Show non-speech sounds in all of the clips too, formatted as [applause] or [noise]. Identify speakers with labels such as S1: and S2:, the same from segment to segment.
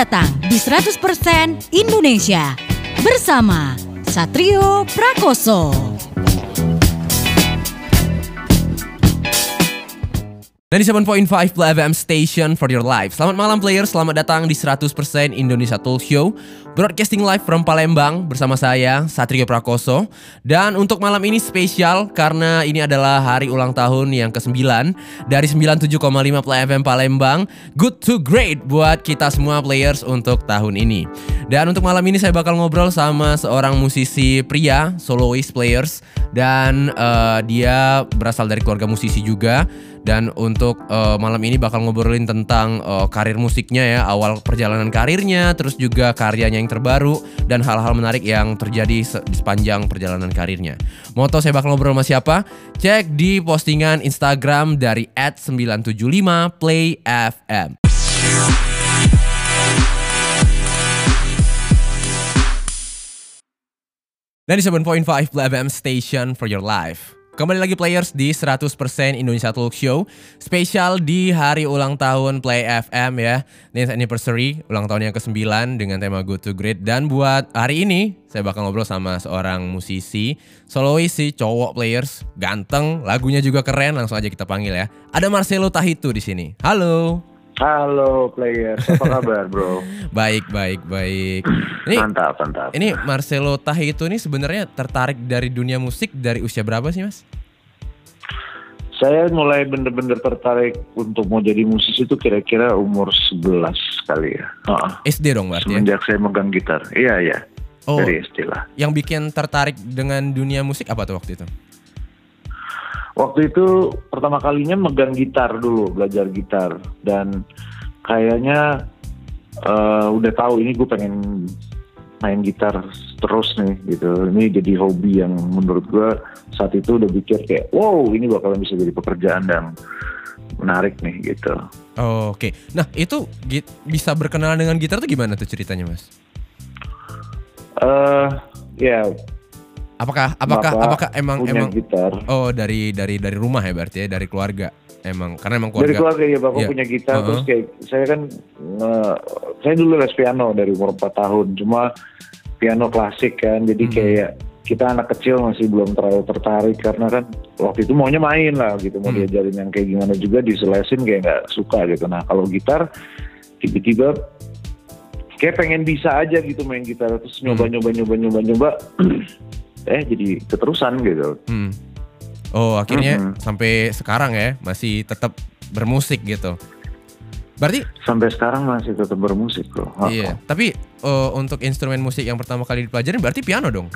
S1: datang di 100% Indonesia bersama Satrio Prakoso.
S2: 97.5 Play FM Station for your life. Selamat malam players, selamat datang di 100% Indonesia Talk Show. Broadcasting live from Palembang bersama saya Satrio Prakoso. Dan untuk malam ini spesial karena ini adalah hari ulang tahun yang ke-9 dari 97,5 Play FM Palembang. Good to great buat kita semua players untuk tahun ini. Dan untuk malam ini saya bakal ngobrol sama seorang musisi pria, soloist players dan uh, dia berasal dari keluarga musisi juga dan untuk uh, malam ini bakal ngobrolin tentang uh, karir musiknya ya, awal perjalanan karirnya, terus juga karyanya yang terbaru dan hal-hal menarik yang terjadi se sepanjang perjalanan karirnya. Moto saya bakal ngobrol sama siapa? Cek di postingan Instagram dari @975playfm. Dan di 7.5 Play FM Station for your life. Kembali lagi players di 100% Indonesia Talk Show. Spesial di hari ulang tahun Play FM ya. Ini anniversary ulang tahun yang ke-9 dengan tema Good to Great. Dan buat hari ini saya bakal ngobrol sama seorang musisi Solois sih cowok players. Ganteng, lagunya juga keren Langsung aja kita panggil ya. Ada Marcelo Tahitu di sini. Halo
S3: Halo players, apa kabar bro? [laughs]
S2: baik, baik, baik. Ini,
S3: mantap, mantap.
S2: Ini Marcelo Tahi itu ini sebenarnya tertarik dari dunia musik dari usia berapa sih mas?
S3: Saya mulai bener-bener tertarik untuk mau jadi musisi itu kira-kira umur 11 kali ya.
S2: Uh, SD dong berarti
S3: ya? Semenjak ya? saya megang gitar, iya iya.
S2: Oh,
S3: dari SD lah.
S2: Yang bikin tertarik dengan dunia musik apa tuh waktu itu?
S3: Waktu itu pertama kalinya megang gitar dulu, belajar gitar dan kayaknya uh, udah tahu ini gue pengen main gitar terus nih gitu. Ini jadi hobi yang menurut gue saat itu udah pikir kayak wow ini bakalan bisa jadi pekerjaan dan menarik nih gitu.
S2: Oh, Oke, okay. nah itu bisa berkenalan dengan gitar tuh gimana tuh ceritanya mas?
S3: Eh uh, ya
S2: Apakah apakah Bapak apakah emang
S3: punya
S2: emang
S3: gitar.
S2: Oh, dari dari dari rumah ya berarti ya, dari keluarga. Emang karena emang keluarga.
S3: Dari keluarga ya Bapak yeah. punya gitar uh -huh. terus kayak saya kan uh, saya dulu les piano dari umur 4 tahun. Cuma piano klasik kan. Jadi hmm. kayak kita anak kecil masih belum terlalu tertarik karena kan waktu itu maunya main lah gitu mau hmm. diajarin yang kayak gimana juga diselesin kayak nggak suka gitu nah kalau gitar tiba-tiba kayak pengen bisa aja gitu main gitar terus nyoba hmm. nyoba nyoba nyoba nyoba [clears throat] eh jadi keterusan gitu. Hmm.
S2: Oh akhirnya mm -hmm. sampai sekarang ya masih tetap bermusik gitu. Berarti
S3: sampai sekarang masih tetap bermusik bro.
S2: Iya. Tapi uh, untuk instrumen musik yang pertama kali dipelajari berarti piano dong?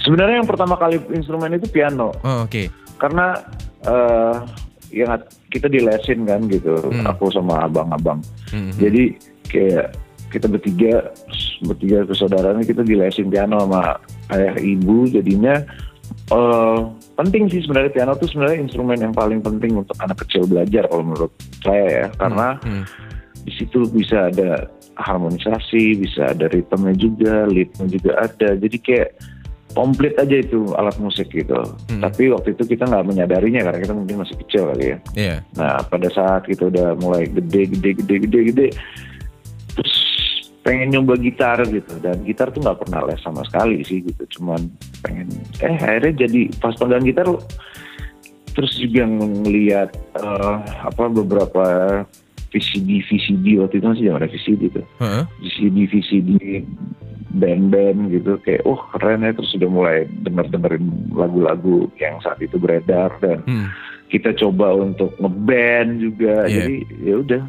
S3: Sebenarnya yang pertama kali instrumen itu piano.
S2: Oh, Oke. Okay.
S3: Karena uh, yang kita dilesin kan gitu, hmm. aku sama abang-abang. Hmm. Jadi kayak kita bertiga bertiga kesaudaraan kita dilesin piano sama ayah ibu jadinya uh, penting sih sebenarnya piano tuh sebenarnya instrumen yang paling penting untuk anak kecil belajar kalau menurut saya ya karena hmm. Hmm. di situ bisa ada harmonisasi bisa ada ritmenya juga leadnya juga ada jadi kayak komplit aja itu alat musik gitu. Hmm. Tapi waktu itu kita nggak menyadarinya karena kita mungkin masih kecil kali ya.
S2: Yeah.
S3: Nah pada saat kita udah mulai gede gede gede gede gede terus pengen nyoba gitar gitu. Dan gitar tuh nggak pernah les sama sekali sih gitu. Cuman pengen eh akhirnya jadi pas pegang gitar terus juga ngelihat uh, apa beberapa VCD VCD waktu itu masih ada VCD tuh uh-huh. VCD VCD band-band gitu. Kayak oh keren ya. Terus sudah mulai denger dengerin lagu-lagu yang saat itu beredar. Dan hmm. kita coba untuk ngeband juga. Yeah. jadi ya udah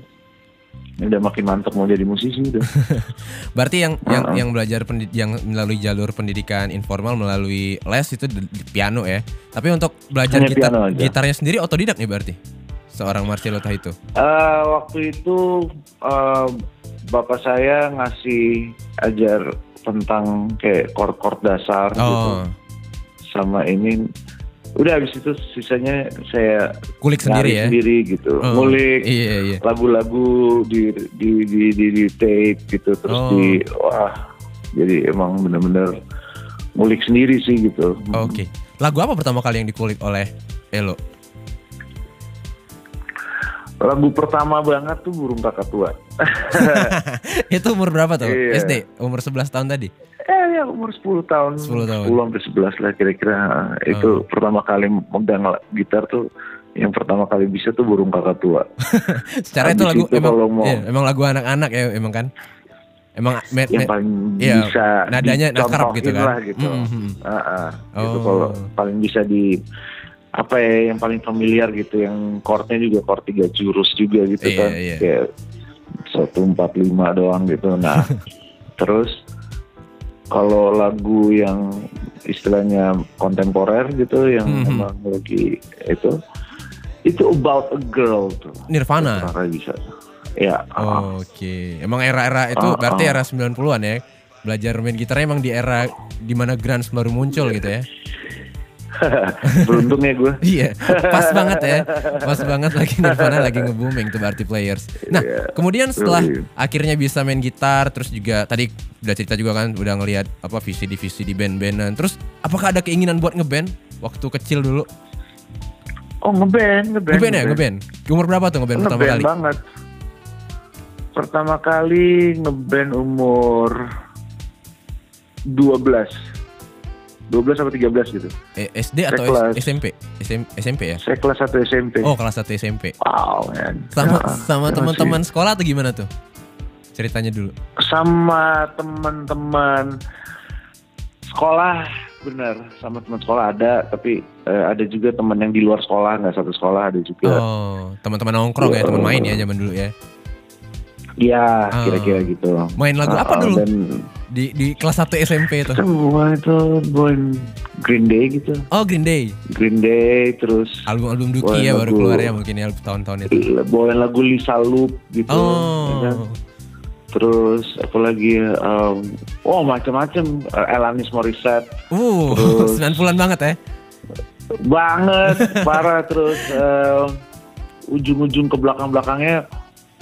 S3: udah makin mantap mau jadi musisi udah. [laughs]
S2: Berarti yang uh-huh. yang yang belajar yang melalui jalur pendidikan informal melalui les itu di, di piano ya. Tapi untuk belajar Hanya gitar gitarnya sendiri otodidak nih berarti seorang Marcelo itu.
S3: Uh, waktu itu uh, bapak saya ngasih ajar tentang kayak chord-chord dasar oh. gitu. Sama ini udah habis itu sisanya saya
S2: kulik sendiri ya
S3: sendiri gitu oh, ngulik iya, iya. lagu-lagu di di, di di di tape gitu terus oh. di wah jadi emang bener-bener ngulik sendiri sih gitu
S2: oke okay. lagu apa pertama kali yang dikulik oleh Elo
S3: lagu pertama banget tuh burung kakak tua. [laughs]
S2: itu umur berapa tuh?
S3: Iya.
S2: SD, umur 11 tahun tadi.
S3: Ya umur 10 tahun.
S2: 10 tahun.
S3: 10 sampai 11 lah kira-kira. Itu pertama kali megang gitar tuh yang pertama kali bisa tuh burung kakak tua. [laughs]
S2: Secara itu
S3: Habis
S2: lagu
S3: itu
S2: emang
S3: kalau mau-
S2: iya, emang lagu anak-anak ya emang kan. Emang me-
S3: yang paling
S2: iya,
S3: bisa
S2: nadanya nakrab gitu kan.
S3: lah gitu.
S2: Mm, mm, mm.
S3: Ah, ah. Gitu
S2: Oh.
S3: kalau paling bisa di apa ya yang paling familiar gitu yang chordnya juga chord tiga jurus juga gitu
S2: Iya,
S3: kan
S2: iya.
S3: kayak satu empat lima doang gitu nah [laughs] terus kalau lagu yang istilahnya kontemporer gitu yang
S2: Mhm.
S3: emang lagi itu itu about a girl tuh
S2: Nirvana.
S3: Rara bisa ya ah.
S2: Oke, emang era-era itu
S3: Ah,
S2: berarti
S3: ah.
S2: era 90-an ya. Belajar main gitarnya emang di era di mana grunge baru muncul gitu ya. [laughs]
S3: beruntung ya gue
S2: Iya, pas banget ya. [laughs] Pas banget lagi Nirvana lagi nge-booming tuh berarti players. Nah,
S3: Iya.
S2: kemudian setelah akhirnya bisa main gitar terus juga tadi udah cerita juga kan udah ngelihat apa visi divisi di band-bandan. Terus apakah ada keinginan buat ngeband waktu kecil dulu?
S3: oh ngeband ngeband
S2: Ngeband ya, ngeband. Umur berapa tuh ngeband pertama
S3: ngeband
S2: kali?
S3: banget pertama kali ngeband umur 12 12 atau 13 gitu
S2: Eh, SD atau
S3: Saya kelas-
S2: S- SMP? SM- SMP ya?
S3: saya kelas 1 SMP
S2: Oh, kelas 1 SMP.
S3: wow man
S2: Sama
S3: Ya,
S2: sama
S3: ya
S2: teman-teman sekolah atau gimana tuh? Ceritanya dulu.
S3: sama teman-teman sekolah bener sama teman sekolah ada tapi eh, ada juga teman yang di luar sekolah nggak satu sekolah ada juga
S2: Oh, teman-teman nongkrong ya, teman main ya zaman dulu ya.
S3: Iya,
S2: Oh.
S3: kira-kira gitu.
S2: Main lagu apa
S3: Ah,
S2: dulu?
S3: Dan
S2: Di di kelas 1 SMP itu.
S3: semua itu bawain Green Day gitu.
S2: Oh, Green Day.
S3: Green Day terus
S2: Album-album Duki ya baru
S3: lagu-
S2: keluar ya mungkin ya tahun-tahun itu.
S3: bawain lagu Lisa Loop gitu. ya kan?
S2: Oh.
S3: Terus apa lagi ya, um, oh macam-macam Uh, Alanis Morissette
S2: Uh,
S3: Terus- [laughs]
S2: 90-an banget ya.
S3: banget [laughs] parah terus um, ujung-ujung ke belakang-belakangnya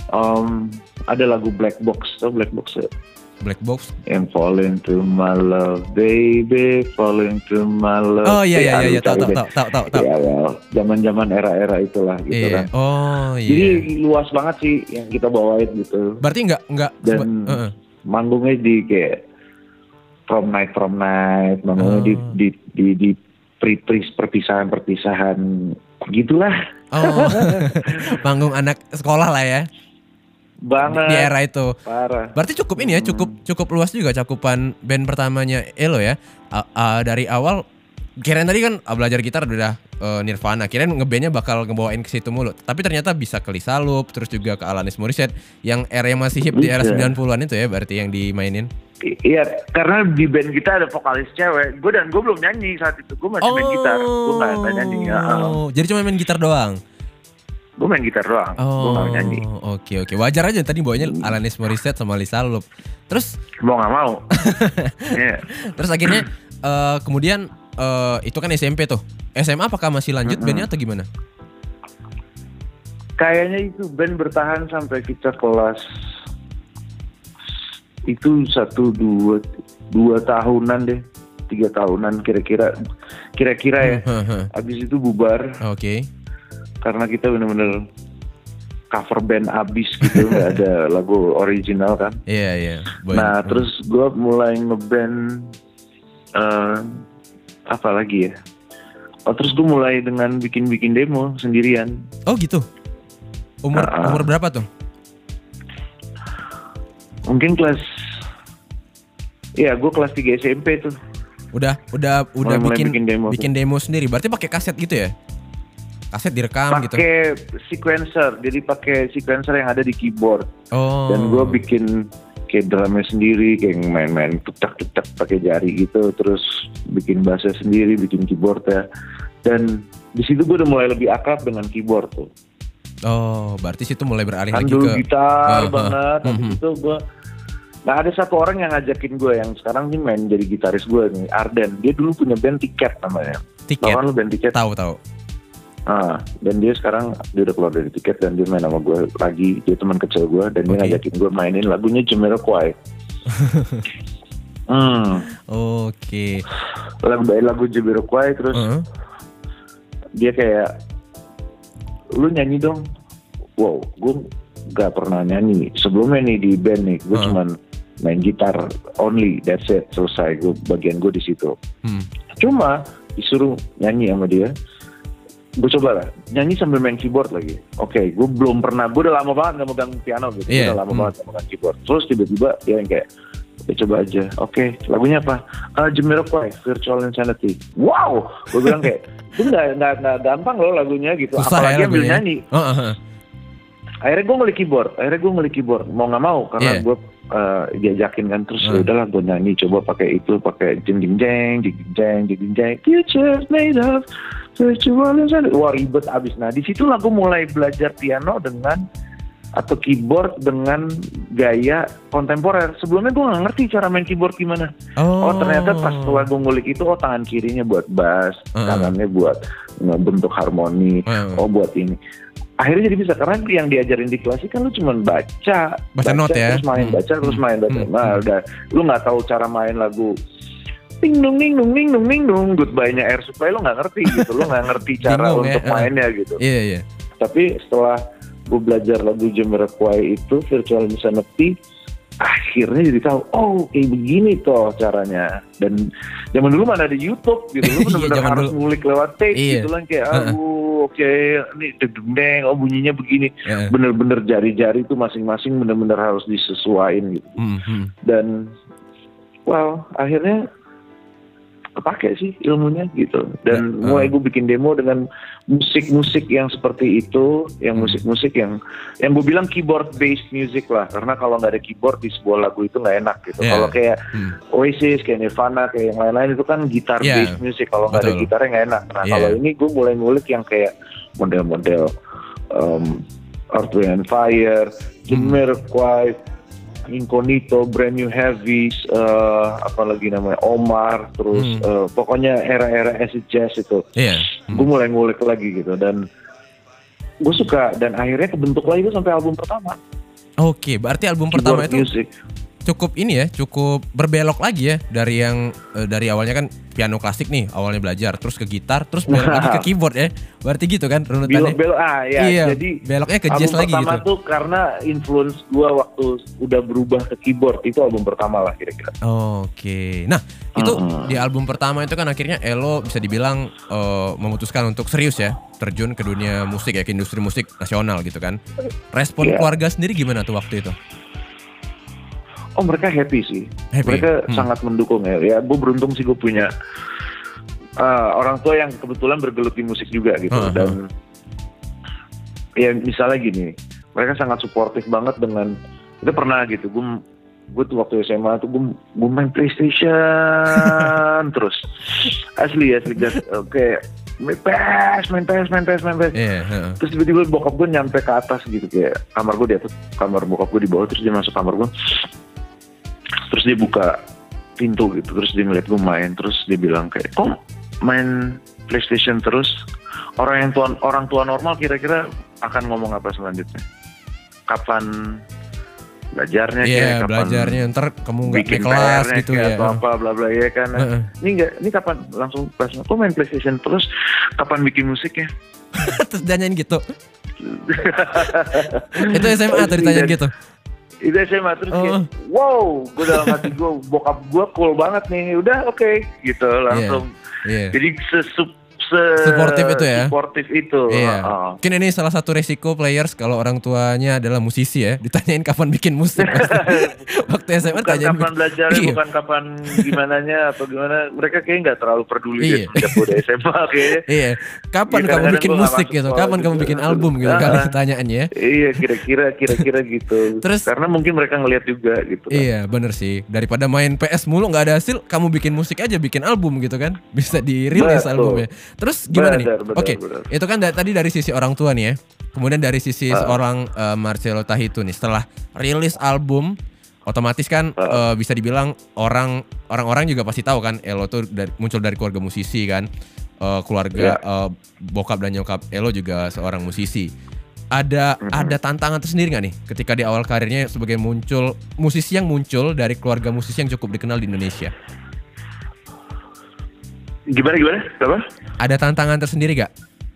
S3: um, ada lagu Black Box tau Black Box ya?
S2: Black Box.
S3: yang fall into my love baby fall into my love
S2: Oh iya iya iya, iya. tahu tahu tahu tahu tahu. tahu.
S3: deh. Iya, well, zaman-zaman era-era itulah gitu
S2: Iya.
S3: kan
S2: Oh iya.
S3: jadi luas banget sih yang kita bawain gitu
S2: berarti enggak enggak
S3: Dan-
S2: seba- Heeh.
S3: manggungnya di kayak prom night prom night manggungnya di
S2: Oh.
S3: di di di pri pri perpisahan perpisahan gitulah
S2: Oh. [laughs] Panggung anak sekolah lah ya
S3: banget
S2: di era itu.
S3: parah
S2: Berarti cukup ini ya, cukup cukup luas juga cakupan band pertamanya Elo ya. A- a- dari awal kirain tadi kan belajar gitar udah eh, Nirvana, kirain ngebandnya bakal ngebawain ke situ mulu. Tapi ternyata bisa ke Lisa Loop, terus juga ke Alanis Morissette yang era yang masih hip di era
S3: Bisa.
S2: 90-an itu ya berarti yang dimainin.
S3: I- Iya, karena di band kita ada vokalis cewek. Gue dan gue belum nyanyi saat itu. Gue masih main gitar. Gue nggak nggak nyanyi. Ya,
S2: Oh, jadi cuma main gitar doang.
S3: Gue main gitar doang. Gue nggak nyanyi.
S2: Oh, oke oke. Wajar aja tadi bawanya Alanis Morissette sama Lisa Loop. Terus
S3: Mau nggak mau. [laughs] Iya.
S2: terus akhirnya eh, kemudian eh, itu kan SMP tuh. SMA apakah masih lanjut bandnya atau gimana?
S3: Kayaknya itu band bertahan sampai kita kelas itu satu dua dua tahunan deh tiga tahunan kira-kira kira-kira ya
S2: Heeh.
S3: abis itu bubar
S2: Oke.
S3: Karena kita bener-bener cover band abis gitu [laughs] nggak ada lagu original kan
S2: Iya iya. Boy-
S3: Nah, terus gue mulai ngeband eh apa lagi ya? Oh, terus gue mulai dengan bikin-bikin demo sendirian.
S2: Oh gitu. Umur
S3: ah.
S2: umur berapa tuh?
S3: Mungkin kelas Iya, gue kelas 3 SMP tuh.
S2: Udah udah udah bikin
S3: bikin demo
S2: bikin demo sendiri. Berarti pakai kaset gitu ya? Kaset direkam gitu.
S3: Pakai sequencer, jadi pakai sequencer yang ada di keyboard.
S2: Oh.
S3: Dan gue bikin kayak drumnya sendiri, kayak main-main tutak-tutak pakai jari gitu, terus bikin bassnya sendiri, bikin keyboard ya. Dan di situ gue udah mulai lebih akrab dengan keyboard tuh.
S2: Oh, berarti situ mulai beralih
S3: kan
S2: lagi
S3: dulu
S2: ke
S3: gitar
S2: ah.
S3: banget habis
S2: Mhm.
S3: itu gue Nah ada satu orang yang ngajakin gue yang sekarang sih main jadi gitaris gue nih Arden dia dulu punya band tiket namanya
S2: tiket.
S3: kan lu band tiket
S2: Tahu tahu.
S3: Ah, dan dia sekarang dia udah keluar dari tiket dan dia main sama gue lagi dia teman kecil gue dan dia
S2: Oke.
S3: ngajakin gue mainin lagunya Jamiroquai [laughs] hmm
S2: Oke.
S3: lagu lagu Jamiroquai terus
S2: Heeh.
S3: dia kayak lu nyanyi dong wow, gue gak pernah nyanyi. Sebelumnya nih di band nih, gue
S2: Ah.
S3: cuman main gitar only, that's it, selesai. Gue bagian gue di situ.
S2: Hmm.
S3: Cuma disuruh nyanyi sama dia, gue coba lah nyanyi sambil main keyboard lagi. Oke, gue belum pernah, gue udah lama banget gak megang piano gitu,
S2: Iya,
S3: udah lama
S2: hmm.
S3: banget gak megang keyboard. Terus tiba-tiba dia yang kayak, ya coba aja. Oke, lagunya apa? Uh, Jamiroquai, Virtual Insanity. Wow, gue bilang kayak, [laughs] itu nggak nggak nggak gampang loh lagunya gitu.
S2: Susah
S3: Apalagi
S2: ya
S3: ambil
S2: lagunya.
S3: nyanyi.
S2: Oh, ah, ah.
S3: Akhirnya gue beli keyboard, akhirnya gue beli keyboard. Mau nggak mau karena
S2: Iya.
S3: gue uh, diajakin kan terus
S2: hmm.
S3: udahlah gue nyanyi coba pakai itu pakai jeng jeng jeng jeng jeng jeng jeng future made of virtual wah ribet abis nah di situlah gue mulai belajar piano dengan atau keyboard dengan gaya kontemporer. Sebelumnya gue nggak ngerti cara main keyboard gimana.
S2: Oh,
S3: oh ternyata pas oh. tua gue ngulik itu, oh tangan kirinya buat bass,
S2: uh -uh.
S3: tangannya buat bentuk harmoni,
S2: uh -uh.
S3: oh buat ini akhirnya jadi bisa karena yang diajarin di kelas kan lu cuma baca
S2: Baca not ya?
S3: terus main
S2: Hmm.
S3: baca terus main baca
S2: Hmm.
S3: nah udah lu nggak tahu cara main lagu ting dong ting dong ting dong ting dong goodbye nya air supply lu nggak ngerti gitu lu nggak ngerti [laughs] cara
S2: Bingung ya,
S3: untuk
S2: heeh.
S3: mainnya gitu
S2: Iya, iya.
S3: tapi setelah gue belajar lagu Jamiroquai itu Virtual Insanity akhirnya jadi tahu oh kayak begini toh caranya dan zaman dulu mana ada YouTube gitu lu [laughs]
S2: Iya,
S3: benar-benar
S2: zaman
S3: harus
S2: dulu.
S3: ngulik lewat tape
S2: Iya.
S3: gitu lah kayak
S2: Heeh.
S3: aduh oke ini deg-deg oh bunyinya begini bener-bener jari-jari itu masing-masing bener-bener harus disesuaikan gitu
S2: hmm.
S3: dan well akhirnya kepake sih ilmunya gitu dan
S2: Ya,
S3: mulai
S2: uh.
S3: gue bikin demo dengan musik-musik yang seperti itu yang
S2: Hmm.
S3: musik-musik yang yang gue bilang keyboard based music lah karena kalau nggak ada keyboard di sebuah lagu itu nggak enak gitu
S2: Ya.
S3: kalau kayak
S2: Hmm.
S3: Oasis kayak Nirvana kayak yang lain-lain itu kan gitar
S2: Ya,
S3: based music kalau nggak ada gitarnya nggak enak nah
S2: Ya.
S3: kalau ini gue mulai ngulik yang kayak model-model um, Earth, Wind and Fire, Jamiroquai, Incognito, Brand New Heavies, eh, apa lagi namanya Omar, terus
S2: Hmm.
S3: eh, pokoknya era-era acid jazz itu,
S2: Iya. Hmm.
S3: gue mulai ngulik lagi gitu dan gue suka dan akhirnya kebentuk lagi itu sampai album pertama.
S2: Oke, berarti album pertama
S3: Keyboard
S2: itu
S3: music.
S2: Cukup ini ya, cukup berbelok lagi ya dari yang eh, dari awalnya kan piano klasik nih, awalnya belajar, terus ke gitar, terus belok lagi ke [laughs] keyboard ya. Berarti gitu kan runutannya.
S3: Belok-belok ah ya,
S2: Iya,
S3: jadi
S2: beloknya ke
S3: album
S2: jazz lagi
S3: pertama
S2: gitu.
S3: tuh karena influence gue waktu udah berubah ke keyboard itu album pertama lah kira-kira.
S2: Oke. Nah, itu
S3: Mm-mm.
S2: di album pertama itu kan akhirnya Elo bisa dibilang eh, memutuskan untuk serius ya, terjun ke dunia musik ya, ke industri musik nasional gitu kan. Respon
S3: Iya.
S2: keluarga sendiri gimana tuh waktu itu?
S3: Oh mereka happy sih.
S2: Happy?
S3: Mereka
S2: Hmm.
S3: sangat mendukung ya. Ya gue beruntung sih gue punya uh, orang tua yang kebetulan bergelut di musik juga gitu.
S2: Uh-huh.
S3: Dan ya misalnya gini, mereka sangat suportif banget dengan kita pernah gitu. Gue gue tuh waktu SMA tuh gue gue main PlayStation [laughs] terus asli asli gas oke main PS main PS main PS main PS
S2: Iya, heeh.
S3: terus tiba-tiba bokap gue nyampe ke atas gitu kayak kamar gue di atas kamar bokap gue di bawah terus dia masuk kamar gue terus dia buka pintu gitu terus dia ngeliat gue main terus dia bilang kayak kok main PlayStation terus orang yang tua orang tua normal kira-kira akan ngomong apa selanjutnya kapan belajarnya
S2: Iya,
S3: kayak kapan
S2: belajarnya ntar kamu nggak
S3: bikin
S2: naik kelas gitu ya.
S3: atau apa bla bla ya kan
S2: Heeh.
S3: ini enggak ini kapan langsung pas kok main PlayStation terus kapan bikin musiknya [laughs]
S2: Terus gitu. [laughs] itu SMA tuh ditanyain gitu.
S3: Itu SMA terus kayak
S2: Oh.
S3: wow gue dalam hati gue bokap gue cool banget nih udah oke gitu langsung
S2: Iya.
S3: jadi sesup se
S2: itu ya?
S3: suportif itu
S2: Iya.
S3: Heeh.
S2: Mungkin ini salah satu resiko players kalau orang tuanya adalah musisi ya, ditanyain kapan bikin musik. [laughs] Waktu SMA
S3: bukan
S2: tanyain
S3: kapan belajar
S2: Iya.
S3: bukan kapan gimana atau gimana mereka kayaknya nggak terlalu peduli
S2: Iya.
S3: sejak udah SMA kayaknya [laughs]
S2: Iya, kapan
S3: Iya,
S2: kamu bikin musik gitu? Kapan kamu
S3: gitu.
S2: bikin album gitu?
S3: Ah. [laughs]
S2: Kali pertanyaannya.
S3: Iya kira-kira kira-kira gitu.
S2: Terus-
S3: karena mungkin mereka ngelihat juga gitu. kan.
S2: Iya, bener sih. Daripada main PS mulu nggak ada hasil, kamu bikin musik aja, bikin album gitu kan? Bisa dirilis
S3: Betul.
S2: albumnya. Terus gimana nih?
S3: Benar, benar,
S2: Oke,
S3: benar.
S2: itu kan da- tadi dari sisi orang tua nih ya. Kemudian dari sisi
S3: Ah.
S2: seorang eh, Marcelo Tahitu nih, setelah rilis album, otomatis kan
S3: Ah.
S2: eh, bisa dibilang orang orang-orang juga pasti tahu kan, Elo tuh dari- muncul dari keluarga musisi kan, Eh, keluarga
S3: Ya.
S2: eh, bokap dan nyokap Elo juga seorang musisi. Ada
S3: Mhm.
S2: ada tantangan tersendiri nggak nih ketika di awal karirnya sebagai muncul musisi yang muncul dari keluarga musisi yang cukup dikenal di Indonesia?
S3: Gimana gimana? Apa?
S2: Ada tantangan tersendiri gak?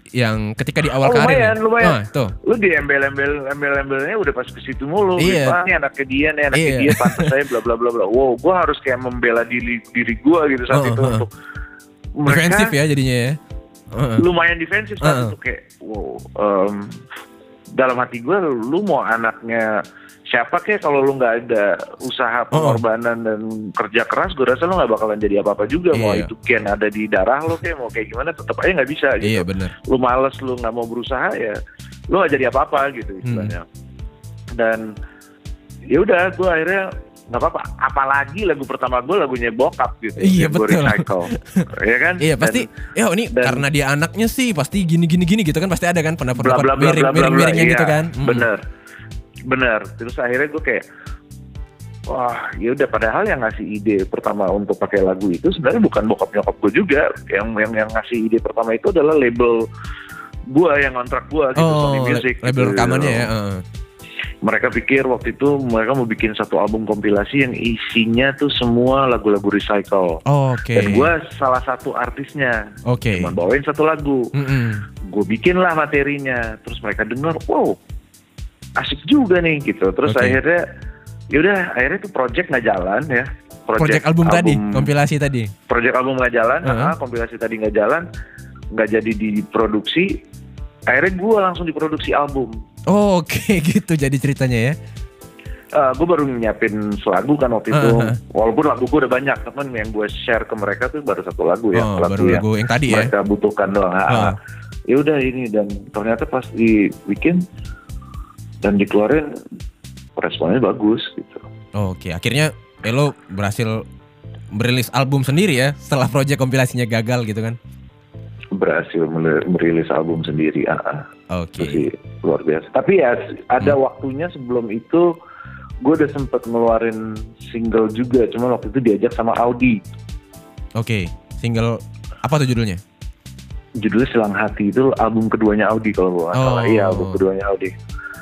S2: yang ketika di awal
S3: Oh,
S2: karir.
S3: lumayan, lumayan.
S2: Oh, tuh.
S3: lu di embel-embel embel-embelnya udah pas ke situ mulu
S2: Iya.
S3: Ah, ini anaknya dia nih anaknya
S2: Iya.
S3: dia pantas saya bla bla bla bla wow gue harus kayak membela diri diri gue gitu saat
S2: Oh,
S3: itu
S2: oh, oh.
S3: untuk mereka
S2: Defensif ya jadinya ya. Heeh.
S3: lumayan defensif saat
S2: Uh-uh.
S3: itu kayak wow em, dalam hati gue lu mau anaknya siapa kayak kalau lu nggak ada usaha
S2: Oh.
S3: pengorbanan dan kerja keras gue rasa lu nggak bakalan jadi apa apa juga mau
S2: Iya.
S3: itu gen ada di darah lo kayak mau kayak gimana tetap aja nggak bisa gitu
S2: Iya benar.
S3: lu males lu nggak mau berusaha ya lu nggak jadi apa-apa gitu istilahnya dan ya udah gue akhirnya nggak apa-apa apalagi lagu pertama gue lagunya bokap gitu
S2: Iya,
S3: gue
S2: betul.
S3: recycle ya kan
S2: Iya pasti. Ya ini
S3: dan-
S2: karena dia anaknya sih pasti gini gini gini gitu kan pasti ada kan pendapat
S3: bla
S2: miring miring miringnya
S3: iya,
S2: gitu kan. Mm.
S3: bener bener terus akhirnya gue kayak wah ya udah padahal yang ngasih ide pertama untuk pakai lagu itu sebenarnya bukan bokap nyokap gue juga yang yang yang ngasih ide pertama itu adalah label gue yang kontrak gue gitu Sony
S2: Oh,
S3: Music
S2: label
S3: gitu.
S2: rekamannya ya. heeh.
S3: mereka pikir waktu itu mereka mau bikin satu album kompilasi yang isinya tuh semua lagu-lagu recycle
S2: Oh, Oke.
S3: dan gue salah satu artisnya
S2: Oke.
S3: cuma bawain satu lagu
S2: Mm-mm.
S3: gue bikin lah materinya terus mereka dengar wow asik juga nih gitu terus
S2: Oke.
S3: akhirnya yaudah akhirnya itu project nggak jalan ya
S2: Project album, tadi, kompilasi tadi.
S3: project album nggak jalan
S2: Uh-huh.
S3: ah, kompilasi tadi nggak jalan nggak jadi diproduksi akhirnya gue langsung diproduksi album
S2: Oh, Oke [laughs] gitu jadi ceritanya ya.
S3: gue baru nyiapin selagu kan waktu itu
S2: Uh-huh.
S3: walaupun lagu gue udah banyak temen yang gue share ke mereka tuh baru satu lagu ya
S2: oh,
S3: lagu
S2: baru
S3: yang
S2: lagu yang tadi ya.
S3: mereka butuhkan doang Ah,
S2: Ah.
S3: ah. ya udah ini dan ternyata pas dibikin dan dikeluarin responnya bagus gitu
S2: Oh, Oke, akhirnya Elo berhasil merilis album sendiri ya setelah proyek kompilasinya gagal gitu kan.
S3: berhasil merilis album sendiri ah, ah.
S2: Oke.
S3: sih luar biasa tapi ya ada
S2: Hmm.
S3: waktunya sebelum itu gue udah sempet ngeluarin single juga cuma waktu itu diajak sama Audi
S2: Oke, single apa tuh judulnya?
S3: judulnya Silang Hati itu album keduanya Audi kalau gue nggak salah
S2: Oh.
S3: iya album keduanya Audi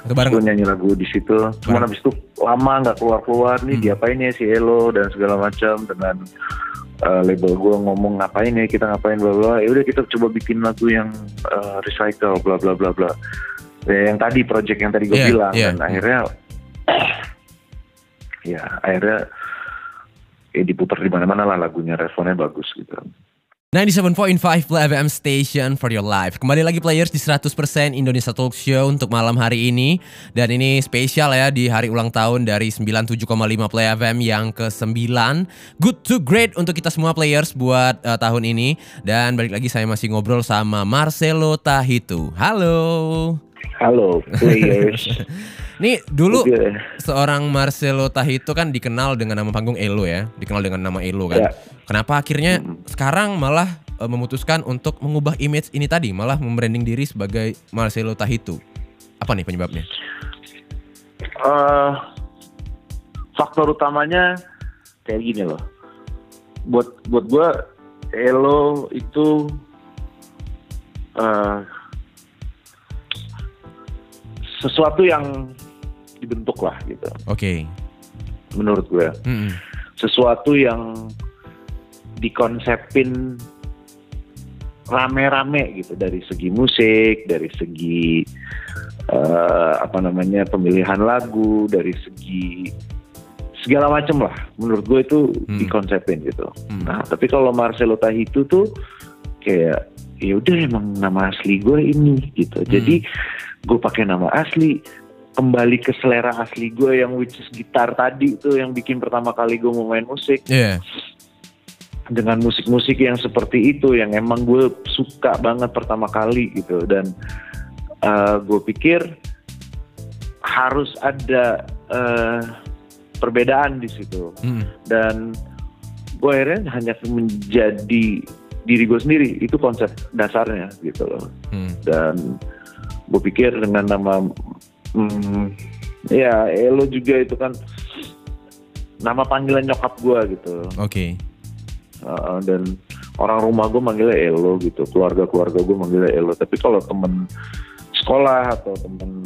S2: Itu bareng?
S3: Gue nyanyi lagu di situ. Cuman
S2: Bareng.
S3: habis itu lama nggak keluar keluar nih
S2: Hmm.
S3: diapain ya si Elo dan segala macam dengan uh, label gue ngomong ngapain ya kita ngapain bla bla ya udah kita coba bikin lagu yang uh, recycle bla bla bla bla. Ya, yang tadi project yang tadi gue
S2: Iya,
S3: bilang.
S2: iya.
S3: dan akhirnya [clears throat] ya akhirnya ya diputar di mana mana lah lagunya responnya bagus gitu
S2: 97.5 Play FM Station for your life. Kembali lagi players di 100% Indonesia Talk Show untuk malam hari ini. Dan ini spesial ya di hari ulang tahun dari 97,5 Play FM yang ke-9 Good to great untuk kita semua players buat eh, tahun ini. Dan balik lagi saya masih ngobrol sama Marcelo Tahitu. Halo
S3: halo players [laughs]
S2: Nih dulu
S3: Oke.
S2: seorang Marcelo Tahitu kan dikenal dengan nama panggung Elo ya Dikenal dengan nama Elo kan
S3: Ya.
S2: Kenapa akhirnya
S3: Mm.
S2: sekarang malah eh, memutuskan untuk mengubah image ini tadi, malah membranding diri sebagai Marcelo Tahitu? Apa nih penyebabnya?
S3: eh faktor utamanya kayak gini loh. Buat buat gue Elo itu eh sesuatu yang dibentuk lah gitu.
S2: Oke.
S3: Menurut gue
S2: Mm-mm.
S3: sesuatu yang dikonsepin rame-rame gitu dari segi musik, dari segi eh, apa namanya pemilihan lagu, dari segi segala macam lah. Menurut gue itu
S2: Hmm.
S3: dikonsepin gitu.
S2: Hmm.
S3: Nah, tapi kalau Marcelo Tahitu tuh kayak ya udah emang nama asli gue ini gitu.
S2: Hmm.
S3: Jadi gue pakai nama asli kembali ke selera asli gue yang which is gitar tadi tuh yang bikin pertama kali gue mau main musik
S2: Iya.
S3: dengan musik-musik yang seperti itu yang emang gue suka banget pertama kali gitu dan uh, gue pikir harus ada uh, perbedaan di situ
S2: Mm-mm.
S3: dan gue akhirnya hanya menjadi diri gue sendiri. Itu konsep dasarnya gitu loh.
S2: Mm.
S3: dan gue pikir dengan nama hmm, ya Elo juga itu kan nama panggilan nyokap gue gitu.
S2: Oke.
S3: Uh, dan orang rumah gue manggilnya Elo gitu. Keluarga keluarga gue manggilnya Elo. Tapi kalau temen sekolah atau temen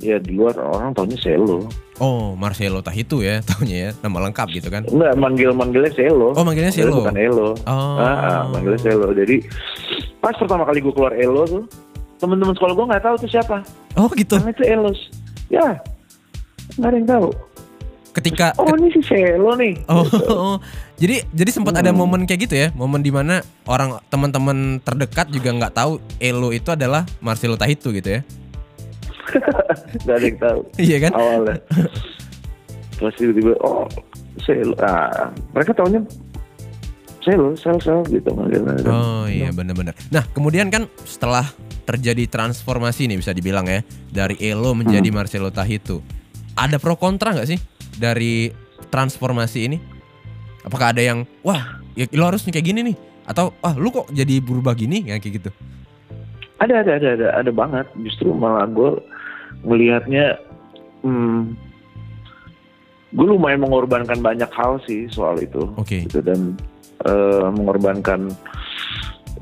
S3: ya di luar orang taunya Selo
S2: Oh, Marcelo Tahitu ya, [laughs] taunya ya, nama lengkap gitu kan?
S3: enggak manggil manggilnya Selo
S2: Oh, manggilnya
S3: Manggilnya
S2: Selo.
S3: bukan Elo
S2: Oh.
S3: Ah, ah, manggilnya Selo jadi pas pertama kali gue keluar Elo tuh temen-temen sekolah gue nggak tahu tuh siapa
S2: Oh gitu.
S3: karena itu Elos ya nggak ada yang tahu
S2: Ketika
S3: oh ini si Selo nih
S2: Oh,
S3: Gitu. [laughs]
S2: jadi jadi sempat ada
S3: Hmm.
S2: momen kayak gitu ya, momen di mana orang teman-teman terdekat juga nggak tahu Elo itu adalah Marcelo Tahitu gitu ya? [laughs]
S3: nggak ada yang tahu
S2: Iya kan?
S3: awalnya terus tiba-tiba oh Selo ah, mereka tahunya Selo Sel Sel gitu manggilnya.
S2: Oh iya benar-benar. Nah kemudian kan setelah terjadi transformasi nih bisa dibilang ya dari Elo menjadi
S3: Hmm.
S2: Marcelo Tahitu, ada pro kontra nggak sih dari transformasi ini? Apakah ada yang wah ya lo harus kayak gini nih atau wah lu kok jadi berubah gini ya kayak gitu?
S3: Ada ada ada ada ada banget justru malah gue melihatnya hmm, gue lumayan mengorbankan banyak hal sih soal itu
S2: Oke.
S3: gitu dan eh, mengorbankan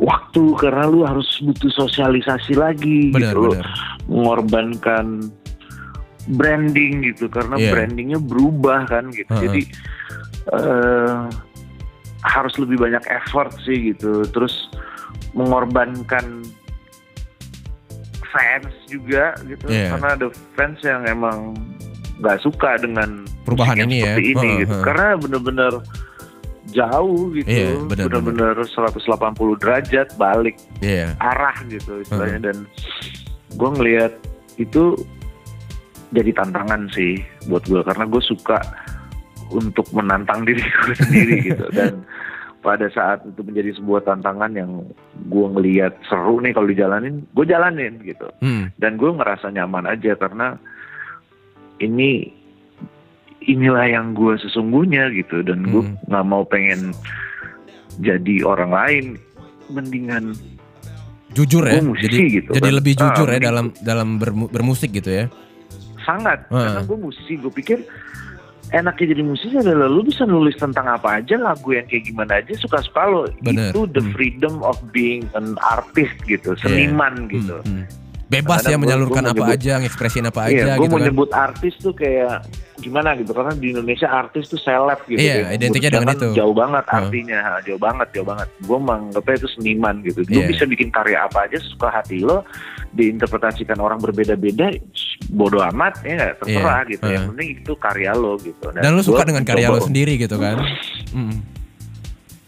S3: waktu karena lu harus butuh sosialisasi lagi
S2: Benar
S3: gitu
S2: benar.
S3: mengorbankan branding gitu karena
S2: Iya.
S3: brandingnya berubah kan gitu
S2: Heeh.
S3: jadi eh, harus lebih banyak effort sih gitu terus mengorbankan fans juga gitu.
S2: Iya.
S3: karena ada fans yang emang nggak suka dengan
S2: Perubahan ini ya.
S3: seperti ini
S2: Heeh,
S3: gitu. karena bener-bener jauh gitu.
S2: Benar,
S3: bener-bener. 180 derajat balik
S2: Iya.
S3: arah gitu istilahnya. Dan gue ngelihat itu jadi tantangan sih buat gue karena gue suka untuk menantang diri gue [laughs] sendiri gitu. Dan pada saat itu menjadi sebuah tantangan yang gue ngelihat seru nih kalau dijalanin gue jalanin gitu
S2: Hmm.
S3: dan gue ngerasa nyaman aja karena ini inilah yang gue sesungguhnya gitu dan gue
S2: Hmm.
S3: nggak mau pengen jadi orang lain mendingan
S2: jujur ya
S3: musisi
S2: jadi
S3: gitu
S2: jadi
S3: kan.
S2: lebih
S3: Ah,
S2: jujur ya
S3: mending-
S2: dalam dalam bermu- bermusik gitu ya
S3: sangat
S2: Ah.
S3: karena gue musisi gue pikir enaknya jadi musisi adalah lu bisa nulis tentang apa aja lagu yang kayak gimana aja suka-suka lo
S2: Bener.
S3: itu the
S2: Hmm.
S3: freedom of being an artist gitu seniman
S2: Hmm,
S3: gitu
S2: hmm. bebas ya
S3: Kadang-kadang gua-
S2: menyalurkan
S3: gua
S2: apa
S3: menyebut-
S2: aja ngekspresin apa
S3: iya,
S2: aja
S3: gue
S2: gitu
S3: mau
S2: kan
S3: nyebut artis tuh kayak gimana gitu karena di Indonesia artis tuh seleb gitu.
S2: Iya,
S3: Kayak
S2: identiknya dengan itu.
S3: Jauh banget
S2: Hmm.
S3: artinya, jauh banget, jauh banget. Gue menganggapnya itu seniman gitu. Lu
S2: Iya.
S3: bisa bikin karya apa aja suka hati lo, diinterpretasikan orang berbeda-beda, bodoh amat ya nggak terserah
S2: Iya,
S3: gitu.
S2: hmm.
S3: Yang penting itu karya lo gitu.
S2: dan lu suka
S3: gua
S2: dengan karya lu sendiri gitu kan Hmm.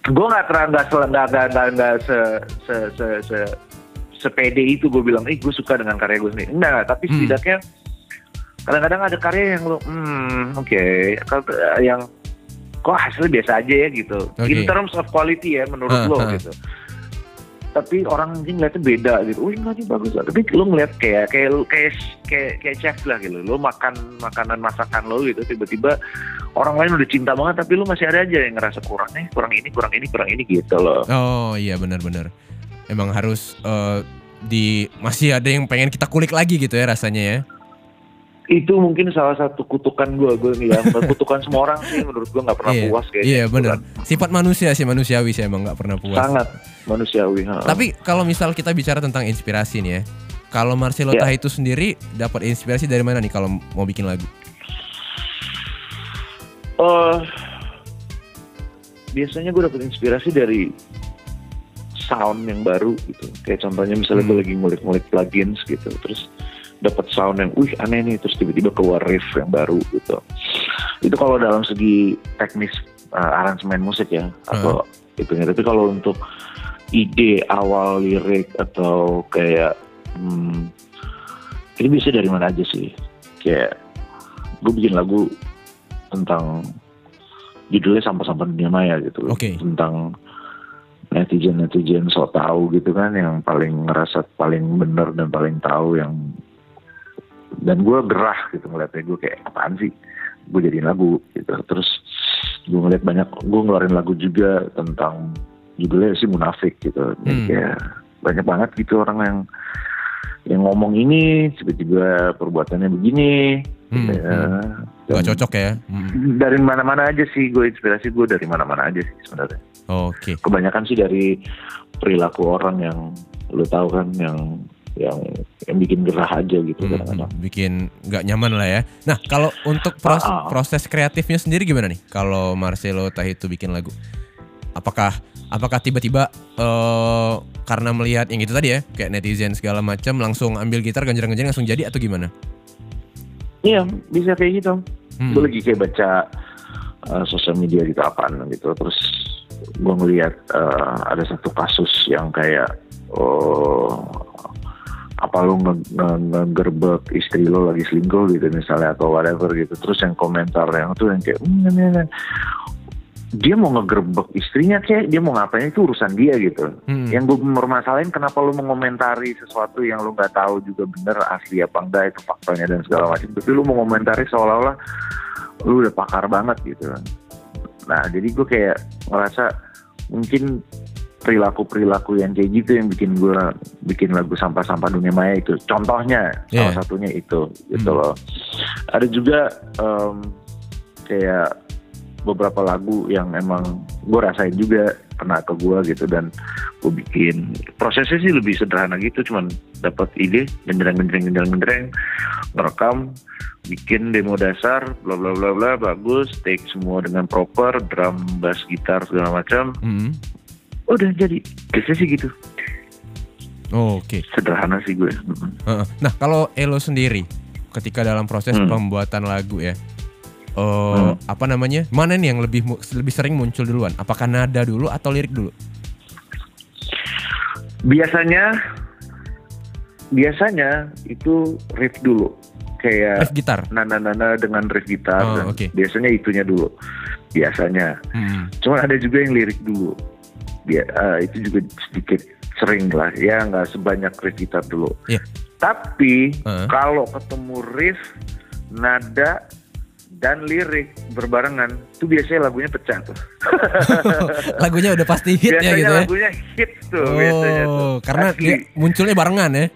S3: gue nggak terang nggak nggak nggak nggak se se se se sepede itu gue bilang ih gue suka dengan karya gue sendiri enggak tapi
S2: Hmm.
S3: setidaknya kadang-kadang ada karya yang lo hmm oke Kalau, eh, yang kok hasilnya biasa aja ya gitu
S2: Oke.
S3: in terms of quality ya menurut
S2: Ah,
S3: lo
S2: ah.
S3: gitu tapi orang mungkin ngeliatnya beda gitu. Wih enggak sih bagus. Tapi lo ngeliat kayak kayak kayak kayak kayak chef lah gitu. Lo makan makanan masakan lo gitu tiba-tiba orang lain udah cinta banget tapi lu masih ada aja yang ngerasa kurang nih, kurang ini, kurang ini, kurang ini gitu loh.
S2: oh iya benar-benar emang harus eh, di masih ada yang pengen kita kulik lagi gitu ya rasanya ya
S3: itu mungkin salah satu kutukan gue gue bilang kutukan semua orang sih menurut gue nggak pernah
S2: iya
S3: puas kayaknya
S2: iya
S3: gitu
S2: benar
S3: kan.
S2: sifat manusia sih manusiawi sih emang nggak pernah puas
S3: sangat manusiawi ha.
S2: Tapi kalau misal kita bicara tentang inspirasi nih ya, kalau Marcelo
S3: Ya.
S2: Tah itu sendiri dapat inspirasi dari mana nih kalau mau bikin lagu?
S3: Eh, biasanya gue dapet inspirasi dari sound yang baru gitu kayak contohnya misalnya gue
S2: Hmm.
S3: lagi ngulik-ngulik plugins gitu terus dapat sound yang wih aneh nih terus tiba-tiba keluar riff yang baru gitu. Itu kalau dalam segi teknis eh, aransemen musik ya atau itunya. Tapi kalau untuk ide awal lirik atau kayak hmm, ini bisa dari mana aja sih? Kayak gue bikin lagu tentang judulnya sampah-sampah dunia maya gitu.
S2: Oke.
S3: tentang netizen netizen so tahu gitu kan yang paling ngerasa paling bener dan paling tahu yang dan gue gerah gitu ngeliatnya gue kayak apaan sih gue jadiin lagu gitu terus gue ngeliat banyak gue ngeluarin lagu juga tentang judulnya sih munafik gitu
S2: Hmm.
S3: kayak banyak banget gitu orang yang yang ngomong ini tiba-tiba perbuatannya begini
S2: Hmm,
S3: ya,
S2: hmm. Gak cocok ya? Hmm.
S3: dari mana-mana aja sih gue inspirasi gue dari mana-mana aja sih sebenarnya
S2: Oke.
S3: kebanyakan sih dari perilaku orang yang lu tahu kan yang yang yang bikin gerah aja gitu
S2: Hmm,
S3: kadang-kadang.
S2: Bikin nggak nyaman lah ya. Nah kalau untuk pros-
S3: Ah, ah.
S2: proses kreatifnya sendiri gimana nih? Kalau Marcelo Tah itu bikin lagu, apakah apakah tiba-tiba eh karena melihat yang itu tadi ya, kayak netizen segala macam langsung ambil gitar ganjreng-ganjreng langsung jadi atau gimana?
S3: Iya bisa kayak gitu.
S2: Hmm.
S3: Gue lagi kayak baca uh, sosial media gitu apaan gitu. Terus gue ngeliat uh, ada satu kasus yang kayak oh apa lu nge- nge- ngegerbek istri lo lagi selingkuh gitu misalnya atau whatever gitu. Terus yang komentar yang tuh yang kayak "Hmm, ini, ini." dia mau ngegerbek istrinya kayak dia mau ngapain itu urusan dia gitu.
S2: Hmm.
S3: Yang gue permasalahin kenapa lu mengomentari sesuatu yang lu nggak tahu juga bener asli apa enggak itu faktanya dan segala macam. Tapi lu mau komentari seolah-olah lu udah pakar banget gitu. Nah jadi gue kayak ngerasa mungkin perilaku-perilaku yang kayak gitu yang bikin gue bikin lagu sampah-sampah dunia maya itu. Contohnya
S2: Yeah.
S3: salah satunya itu gitu
S2: Hmm.
S3: loh. Ada juga em, kayak beberapa lagu yang emang gue rasain juga kena ke gue gitu dan gue bikin prosesnya sih lebih sederhana gitu cuman dapat ide gendereng gendereng gendereng gendereng ngerekam bikin demo dasar bla bla bla bla bagus take semua dengan proper drum bass gitar segala macam
S2: Hmm.
S3: Udah jadi biasanya sih gitu
S2: Oh, Oke.
S3: sederhana sih gue.
S2: Nah, kalau Elo sendiri ketika dalam proses
S3: Hmm.
S2: pembuatan lagu ya, eh
S3: Hmm.
S2: apa namanya? Mana nih yang lebih lebih sering muncul duluan? Apakah nada dulu atau lirik dulu?
S3: biasanya biasanya itu riff dulu kayak
S2: Riff gitar.
S3: nana-nana dengan riff gitar
S2: Oh,
S3: dan
S2: oke.
S3: biasanya itunya dulu biasanya
S2: Hmm.
S3: cuman ada juga yang lirik dulu dia eh, itu juga sedikit sering lah ya nggak sebanyak riff gitar dulu
S2: Iya.
S3: tapi
S2: Heeh.
S3: kalau ketemu riff nada dan lirik berbarengan itu biasanya lagunya pecah tuh [laughs]
S2: Lagunya udah pasti hit
S3: biasanya
S2: ya gitu ya.
S3: lagunya hit tuh biasanya tuh
S2: Oh, karena
S3: Asli.
S2: dia munculnya barengan ya.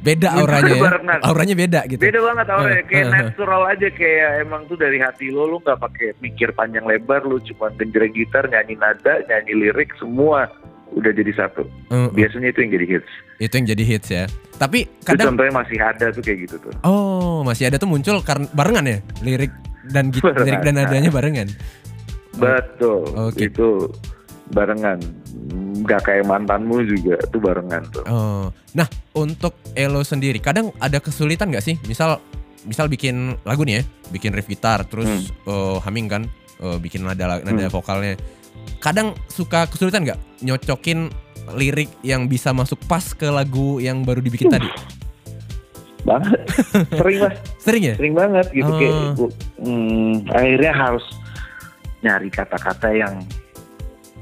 S2: Beda
S3: Munculnya
S2: auranya ya. Auranya beda gitu.
S3: Beda banget auranya,
S2: Eh,
S3: kayak
S2: eh, eh.
S3: natural aja kayak emang tuh dari hati lo, lo nggak pakai mikir panjang lebar, lo cuma genjreng gitar, nyanyi nada, nyanyi lirik, semua udah jadi satu.
S2: Eh,
S3: Biasanya itu yang jadi hits.
S2: itu yang jadi hits ya. Tapi
S3: Itu
S2: kadang
S3: contohnya masih ada tuh kayak gitu tuh.
S2: oh, masih ada tuh muncul karena barengan ya lirik dan git-
S3: Barengan.
S2: lirik dan nadanya barengan.
S3: Betul,
S2: Oke.
S3: itu barengan. Nggak kayak mantanmu juga tuh barengan tuh.
S2: Oh. Nah, untuk Elo sendiri kadang ada kesulitan nggak sih? Misal misal bikin lagu nih ya, bikin riff gitar terus eh, humming kan, eh, bikin nada nada
S3: Hmm.
S2: vokalnya. Kadang suka kesulitan nggak nyocokin lirik yang bisa masuk pas ke lagu yang baru dibikin tadi?
S3: Banget, [laughs] sering lah.
S2: Sering ya?
S3: sering banget gitu
S2: Oh.
S3: kayak gua- hmm, akhirnya harus nyari kata-kata yang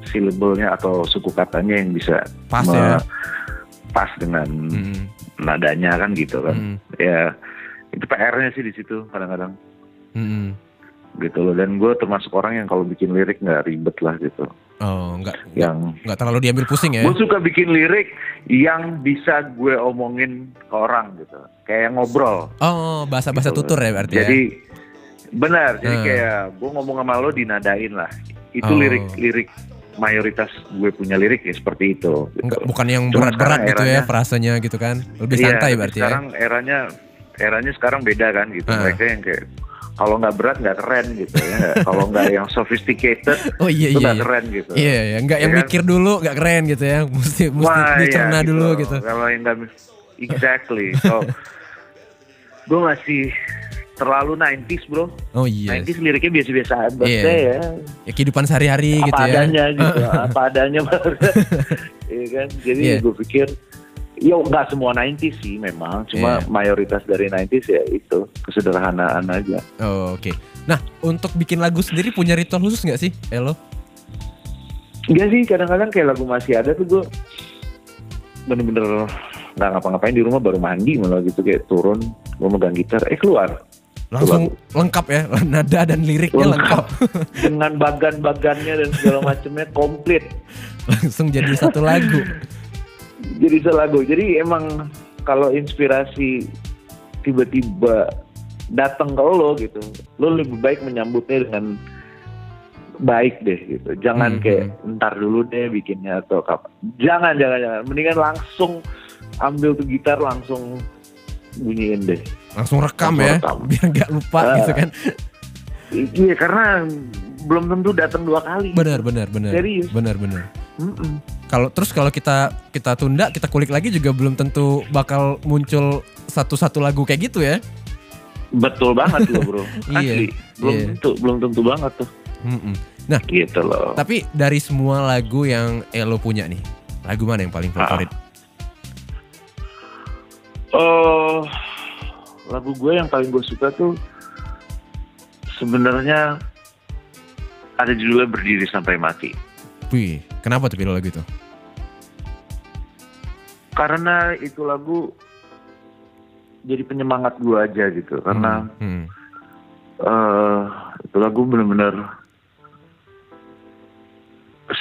S3: syllable-nya atau suku katanya yang bisa
S2: Pas ya.
S3: pas dengan
S2: Hmm,
S3: nadanya kan gitu kan
S2: hmm,
S3: ya itu PR-nya sih di situ kadang-kadang
S2: hmm.
S3: gitu loh dan gue termasuk orang yang kalau bikin lirik nggak ribet lah gitu
S2: Oh, nggak nggak
S3: yang
S2: nggak terlalu diambil pusing ya?
S3: gue suka bikin lirik yang bisa gue omongin ke orang gitu kayak ngobrol
S2: Oh, bahasa-bahasa
S3: gitu.
S2: tutur ya berarti
S3: Jadi benar, jadi
S2: Hmm.
S3: kayak gue ngomong sama lo dinadain lah. Itu
S2: Oh.
S3: Mayoritas gue punya lirik ya seperti itu.
S2: ya?
S3: Gitu.
S2: Nggak, bukan yang berat-berat
S3: sekarang
S2: gitu ya frasanya gitu kan? Lebih
S3: Iya,
S2: santai berarti
S3: sekarang eranya eranya sekarang beda kan gitu.
S2: Ah.
S3: Mereka yang kayak kalau nggak berat nggak keren gitu ya. kalau nggak yang sophisticated
S2: ya. [laughs] Oh iya
S3: itu
S2: iya.
S3: nggak
S2: iya.
S3: keren gitu.
S2: Iya, iya, nggak yang
S3: Ya kan?
S2: mikir dulu, nggak keren gitu ya. Mesti mesti
S3: Wah,
S2: dicerna
S3: iya,
S2: dulu gitu.
S3: Kalau yang nggak exactly. So [laughs] gue masih terlalu 90s bro.
S2: Oh iya.
S3: 90s liriknya biasa-biasa aja
S2: Iya.
S3: ya.
S2: Ya kehidupan sehari-hari gitu ya.
S3: adanya [laughs] gitu apa adanya [laughs] Iya kan jadi
S2: Iya.
S3: gue pikir Yo nggak semua 90s sih memang cuma
S2: Iya.
S3: mayoritas dari 90s ya itu kesederhanaan aja
S2: Oh, Oke. Nah, untuk bikin lagu sendiri punya ritual khusus nggak sih, Elo?
S3: Enggak sih kadang-kadang kayak lagu masih ada tuh gue bener-bener nggak ngapa-ngapain di rumah baru mandi malah gitu kayak turun gue megang gitar eh keluar
S2: Langsung lengkap ya, [laughs] nada dan liriknya lengkap. [laughs]
S3: dengan bagan-bagannya dan segala macamnya komplit.
S2: Langsung jadi satu lagu. [laughs]
S3: jadi selagu jadi emang kalau inspirasi tiba-tiba datang ke lo gitu lo lebih baik menyambutnya dengan baik deh gitu. Jangan
S2: Hmm,
S3: kayak ntar dulu deh bikinnya atau kapan jangan jangan jangan. Mendingan langsung ambil tuh gitar langsung bunyiin deh
S2: Langsung rekam
S3: Langsung
S2: ya,
S3: rekam.
S2: biar nggak lupa
S3: Ah.
S2: gitu kan.
S3: iya karena belum tentu datang dua kali
S2: Benar, benar, benar.
S3: Serius.
S2: Benar, benar. Kalau terus kalau kita kita tunda, kita kulik lagi juga belum tentu bakal muncul satu-satu lagu kayak gitu ya.
S3: Betul banget loh bro. [laughs]
S2: Iya,
S3: Asli. Belum
S2: iya.
S3: tentu, belum tentu banget tuh.
S2: Mm-mm. Nah,
S3: Gitu loh.
S2: tapi dari semua lagu yang Elo punya nih, lagu mana yang paling favorit?
S3: Oh, lagu gue yang paling gue suka tuh sebenarnya ada judulnya berdiri sampai mati.
S2: Wih, kenapa tuh pilih lagu itu?
S3: Karena itu lagu jadi penyemangat gue aja gitu. Karena
S2: Hmm.
S3: eh itu lagu bener-bener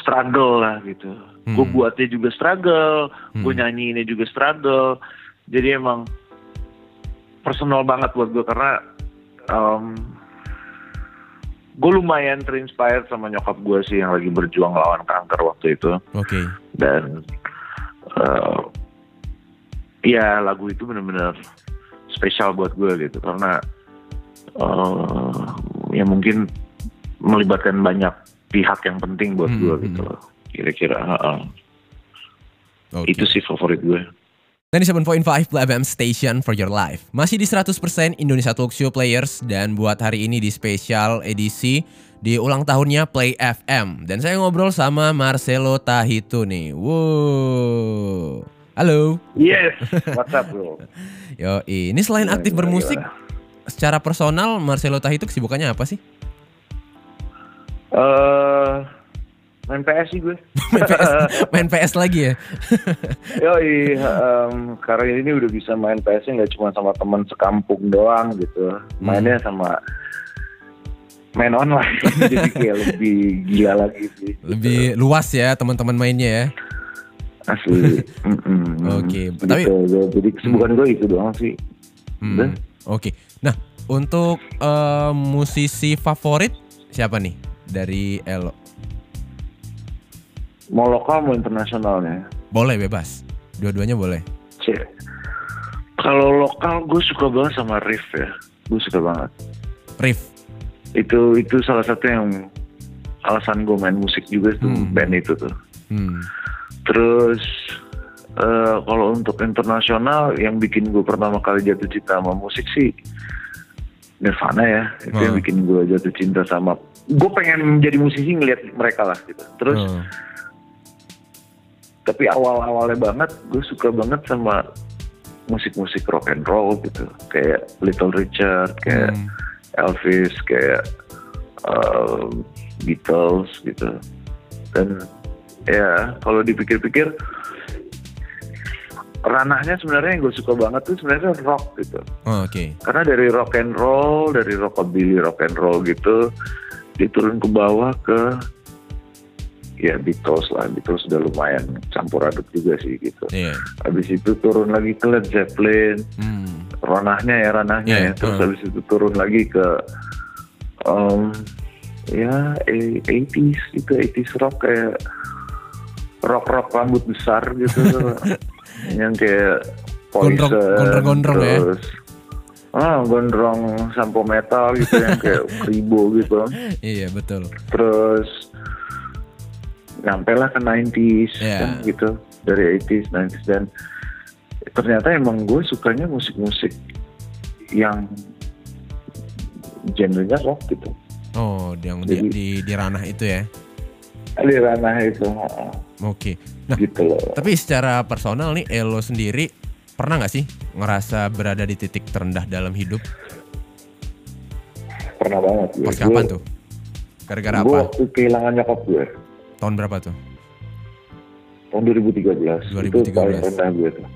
S3: struggle lah gitu. Gue
S2: Hmm.
S3: buatnya juga struggle, gue
S2: Hmm.
S3: nyanyiinnya juga struggle. Jadi emang personal banget buat gue karena gue lumayan terinspired sama nyokap gue sih yang lagi berjuang lawan kanker waktu itu
S2: Oke.
S3: dan eh ya lagu itu bener-bener spesial buat gue gitu karena eh ya mungkin melibatkan banyak pihak yang penting buat
S2: Hmm,
S3: gue
S2: hmm.
S3: gitu loh kira-kira heeh.
S2: Oke.
S3: itu sih favorit gue
S2: 97.5 Play FM Station for your life. Masih di 100% Indonesia Talk Show Players dan buat hari ini di spesial edisi di ulang tahunnya Play FM. Dan saya ngobrol sama Marcelo Tahitu nih. Wow. Halo.
S3: yes what's up bro [laughs]
S2: Yo, ini selain aktif
S3: Gimana,
S2: bermusik
S3: gimana?
S2: secara personal Marcelo Tahitu kesibukannya apa sih?
S3: Eh, main PS sih gue. [laughs]
S2: Main PS, main PS lagi ya? [laughs]
S3: Yoi, em, sekarang ini udah bisa main PS-nya nggak cuma sama teman sekampung doang gitu. Mainnya sama main online. [laughs] Jadi kayak lebih gila lagi sih.
S2: Lebih luas ya teman-teman mainnya ya.
S3: Asli. Mm-mm.
S2: Oke,
S3: Gitu,
S2: tapi-
S3: jadi kesibukan gue itu doang sih.
S2: Hmm. Oke. Nah, untuk eh, musisi favorit siapa nih dari Elo?
S3: Mau lokal mau internasionalnya.
S2: Boleh bebas. Dua-duanya boleh.
S3: Cek. Kalau lokal gue suka banget sama Riff ya. Gue suka banget.
S2: Riff.
S3: Itu itu salah satu yang alasan gue main musik juga tuh
S2: Hmm.
S3: band itu tuh.
S2: Hmm.
S3: Terus eh, kalau untuk internasional yang bikin gue pertama kali jatuh cinta sama musik sih Nirvana ya. Itu yang
S2: Hmm.
S3: bikin gue jatuh cinta sama. Gue pengen jadi musisi ngeliat mereka lah gitu. Terus
S2: Oh.
S3: Tapi awal-awalnya banget gue suka banget sama musik-musik rock and roll gitu. Kayak Little Richard, kayak
S2: Hmm.
S3: Elvis, kayak um, Beatles gitu. Dan ya kalau dipikir-pikir ranahnya sebenarnya yang gue suka banget tuh sebenarnya rock gitu.
S2: Oh, Oke.
S3: Karena dari rock and roll, dari rockabilly rock and roll gitu, diturun ke bawah ke ya Beatles lah. Beatles udah lumayan campur aduk juga sih gitu.
S2: Iya.
S3: Habis itu turun lagi ke Led Zeppelin,
S2: Hmm.
S3: ranahnya ya ranahnya
S2: Iya,
S3: ya. Terus
S2: uh.
S3: habis itu turun lagi ke um, ya eh, 80s gitu, 80s rock kayak rock-rock rambut besar gitu. [laughs] yang kayak
S2: Gondrong-
S3: Poison,
S2: gondrong-gondrong ya.
S3: terus ah gondrong sampo metal gitu yang kayak [laughs] kribo gitu.
S2: Iya betul.
S3: Terus nyampe lah ke 90s
S2: Iya.
S3: kan gitu dari 80s 90s dan ternyata emang gue sukanya musik-musik yang genrenya rock gitu
S2: Oh, yang di,
S3: Jadi-
S2: di di ranah itu ya.
S3: di ranah itu
S2: Oke. Nah,
S3: gitu loh
S2: tapi secara personal nih Elo sendiri pernah nggak sih ngerasa berada di titik terendah dalam hidup?
S3: pernah banget gue
S2: Pas kapan tuh? Gara-gara
S3: gue
S2: apa?
S3: waktu kehilangan nyokap gue
S2: Tahun berapa tuh?
S3: tahun 2013, itu
S2: 2013.
S3: paling rendah gue tuh.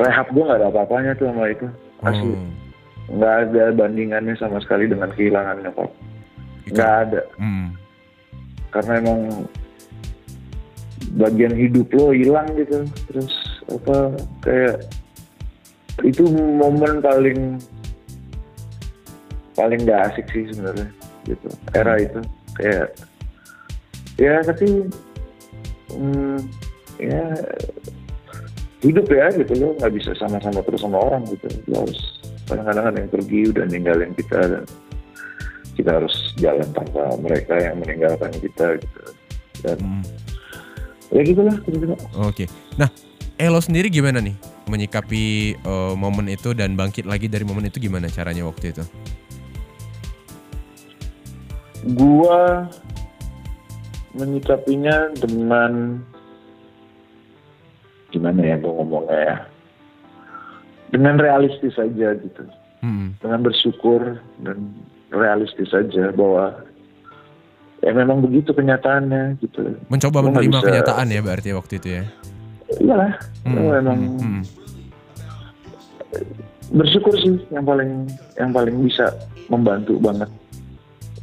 S3: Rehab gue gak ada apa-apanya tuh sama itu. Asli
S2: Oh,
S3: nggak ada bandingannya sama sekali dengan kehilangan nyokap. Nggak ada.
S2: Hmm.
S3: karena emang bagian hidup lo hilang gitu. Terus apa kayak itu momen paling paling gak asik sih sebenarnya gitu. Era itu. Kayak ya tapi hmm, ya hidup ya gitu lo nggak bisa sama-sama terus sama orang gitu lo harus kadang-kadang ada yang pergi udah ninggalin kita dan kita harus jalan tanpa mereka yang meninggalkan kita gitu dan
S2: Hmm.
S3: ya gitu lah gitu
S2: Oke. Nah, Elo sendiri gimana nih menyikapi eh, momen itu dan bangkit lagi dari momen itu gimana caranya waktu itu?
S3: gua menyikapinya dengan gimana ya gua ngomongnya ya dengan realistis aja gitu
S2: Hmm.
S3: dengan bersyukur dan realistis aja bahwa ya memang begitu kenyataannya gitu
S2: Mencoba
S3: nggak
S2: menerima
S3: bisa-
S2: kenyataan ya berarti waktu itu ya.
S3: iyalah
S2: Hmm,
S3: memang
S2: hmm, hmm.
S3: bersyukur sih yang paling yang paling bisa membantu banget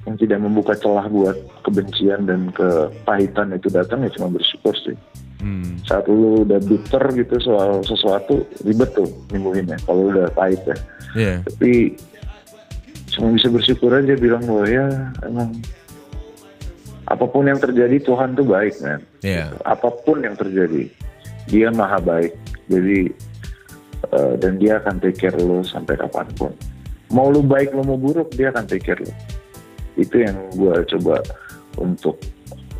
S3: yang tidak membuka celah buat kebencian dan kepahitan itu datang ya cuma bersyukur sih.
S2: Hmm.
S3: saat lu udah bitter gitu soal sesuatu ribet tuh nyembuhinnya kalau udah pahit ya.
S2: Iya.
S3: tapi cuma bisa bersyukur aja bilang bahwa ya emang apa pun yang terjadi Tuhan tuh baik man
S2: Iya.
S3: apa pun yang terjadi dia maha baik. Jadi eh, dan dia akan take care lo sampai kapan pun. Mau lu baik lo mau buruk dia akan take care lo itu yang gue coba untuk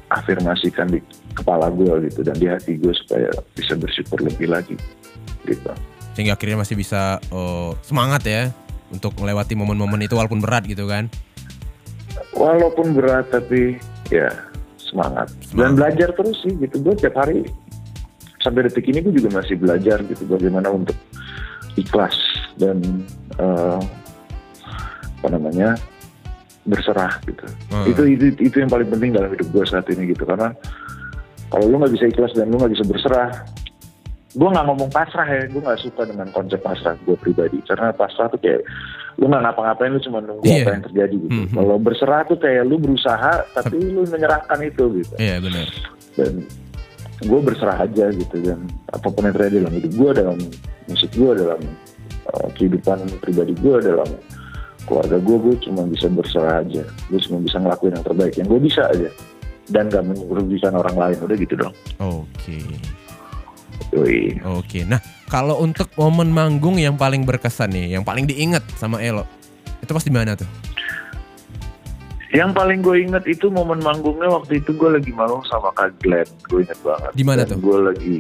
S3: afirmasikan di kepala gue gitu dan di hati gue supaya bisa bersyukur lebih lagi gitu
S2: Sehingga akhirnya masih bisa eh, semangat ya untuk melewati momen-momen itu walaupun berat gitu kan.
S3: walaupun berat tapi ya semangat, dan
S2: Semangat.
S3: belajar terus sih gitu gue tiap hari sampai detik ini gue juga masih belajar gitu bagaimana untuk ikhlas dan eh, apa namanya berserah gitu
S2: Hmm.
S3: itu itu itu yang paling penting dalam hidup gue saat ini gitu karena kalau lu nggak bisa ikhlas dan lu nggak bisa berserah gue nggak ngomong pasrah ya gue nggak suka dengan konsep pasrah gue pribadi karena pasrah tuh kayak lu nggak ngapa-ngapain lu cuma nunggu
S2: Iya.
S3: apa yang terjadi gitu
S2: Mhm.
S3: kalau berserah tuh kayak lu berusaha tapi lu menyerahkan itu gitu
S2: Iya benar.
S3: dan gue berserah aja gitu dan apa pun yang terjadi dalam hidup gue dalam musik gue dalam uh, kehidupan pribadi gue dalam keluarga gue gue cuma bisa berserah aja gue cuma bisa ngelakuin yang terbaik yang gue bisa aja dan gak merugikan orang lain udah gitu dong
S2: Oke.
S3: Yoi.
S2: Oke. Nah, kalau untuk momen manggung yang paling berkesan nih, yang paling diinget sama Elo, itu pasti mana tuh?
S3: yang paling gue inget itu momen manggungnya waktu itu gue lagi manggung sama Kak Glenn gue inget banget
S2: Di mana tuh?
S3: gue lagi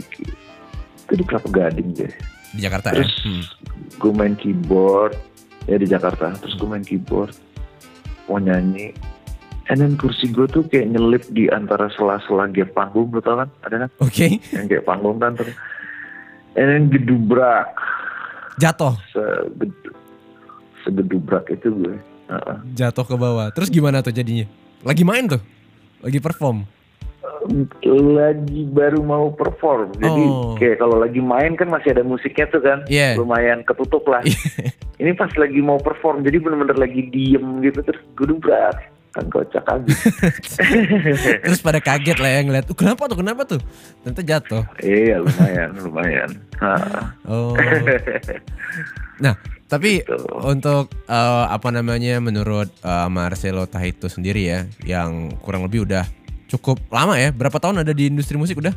S3: itu di Kelapa Gading deh
S2: Di Jakarta ya?
S3: Terus
S2: Hmm.
S3: gue main keyboard ya di Jakarta. Terus gue main keyboard, mau nyanyi. And then kursi gue tuh kayak nyelip di antara sela-sela gap panggung, lo tau kan? Ada kan?
S2: Oke.
S3: Yang kayak panggung kan terus. And then gedubrak.
S2: Jatuh,
S3: Segedu, segedubrak itu gue. Heeh.
S2: jatuh ke bawah. Terus gimana tuh jadinya? Lagi main tuh? Lagi perform?
S3: Lagi baru mau perform. Jadi
S2: Oh.
S3: kayak kalau lagi main kan masih ada musiknya tuh kan.
S2: Iya.
S3: Lumayan ketutup lah. [laughs] Ini pas lagi mau perform jadi bener-bener lagi diem gitu terus gedubrak. Kan kocak aja. [laughs]
S2: Terus pada kaget lah ya ngeliat, "Uh, kenapa tuh, kenapa tuh? Ternyata jatuh.
S3: iya lumayan, lumayan.
S2: Oh. [laughs] Nah, tapi
S3: Gitu.
S2: untuk eh, apa namanya menurut eh, Marcelo Tahito sendiri ya, yang kurang lebih udah cukup lama ya. Berapa tahun ada di industri musik udah?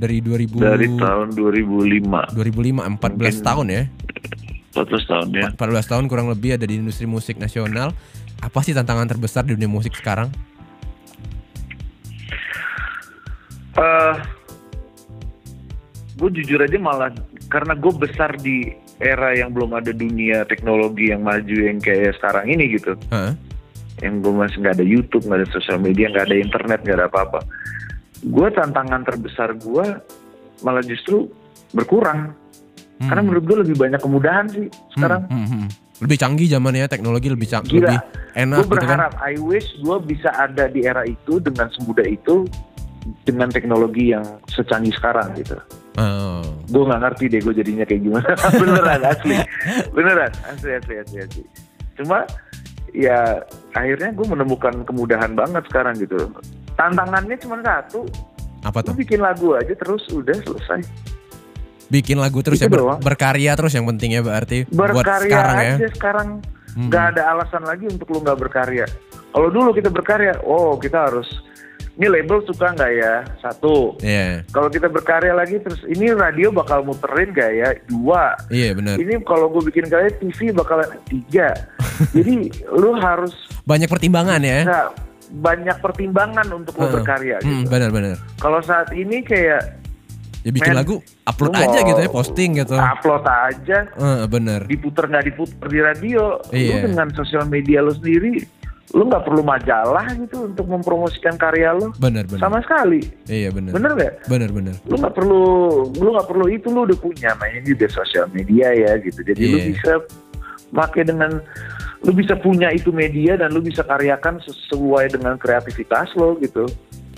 S2: Dari 2000
S3: Dari tahun 2005,
S2: 2005 14
S3: Mungkin-
S2: tahun ya.
S3: 14 tahun ya.
S2: 14 tahun kurang lebih ada di industri musik nasional. Apa sih tantangan terbesar di dunia musik sekarang?
S3: eh gue jujur aja malah karena gue besar di era yang belum ada dunia teknologi yang maju yang kayak sekarang ini gitu.
S2: Hah?
S3: Yang gue masih nggak ada YouTube, nggak ada sosial media, nggak ada internet, nggak ada apa-apa. Gue tantangan terbesar gue malah justru berkurang.
S2: Hmm.
S3: Karena menurut gue lebih banyak kemudahan sih sekarang.
S2: Hmm, hmm, hmm. Lebih canggih zamannya teknologi lebih canggih,
S3: Gila.
S2: lebih enak
S3: gue
S2: gitu kan.
S3: berharap, I wish gue bisa ada di era itu dengan semudah itu dengan teknologi yang secanggih sekarang gitu.
S2: Oh.
S3: Gue nggak ngerti deh gue jadinya kayak gimana. [laughs] Beneran asli, beneran asli asli asli asli. Cuma ya akhirnya gue menemukan kemudahan banget sekarang gitu. Tantangannya cuma satu,
S2: Apa
S3: lu
S2: tuh?
S3: bikin lagu aja terus udah selesai.
S2: Bikin lagu terus
S3: Itu
S2: ya ber-
S3: doang.
S2: berkarya terus yang penting ya berarti buat
S3: Berkarya
S2: sekarang ya.
S3: aja sekarang
S2: Hmm.
S3: nggak ada alasan lagi untuk lu nggak berkarya. Kalau dulu kita berkarya, oh kita harus ini label suka nggak ya satu.
S2: Iya.
S3: Kalau kita berkarya lagi terus ini radio bakal muterin gak ya dua.
S2: Iya benar.
S3: Ini kalau gue bikin karya TV bakal tiga. [laughs] Jadi lu harus
S2: Banyak pertimbangan ya.
S3: bisa banyak pertimbangan untuk lo
S2: Heeh.
S3: berkarya
S2: Hmm,
S3: gitu.
S2: benar-benar.
S3: Kalau saat ini kayak
S2: Ya bikin
S3: Men,
S2: lagu, upload aja
S3: mau
S2: gitu ya, posting gitu.
S3: Upload aja,
S2: Eh, bener.
S3: diputer nggak diputer di radio.
S2: Iya.
S3: Lu dengan sosial media lo sendiri, lu nggak perlu majalah gitu untuk mempromosikan karya lo.
S2: Bener, bener.
S3: Sama sekali.
S2: Iya bener.
S3: Bener nggak?
S2: Bener, bener.
S3: Lu nggak perlu, lu nggak perlu itu lu udah punya. Mainnya juga sosial media ya gitu. Jadi lu
S2: Iya.
S3: bisa pakai dengan lu bisa punya itu media dan lu bisa karyakan sesuai dengan kreativitas lo gitu.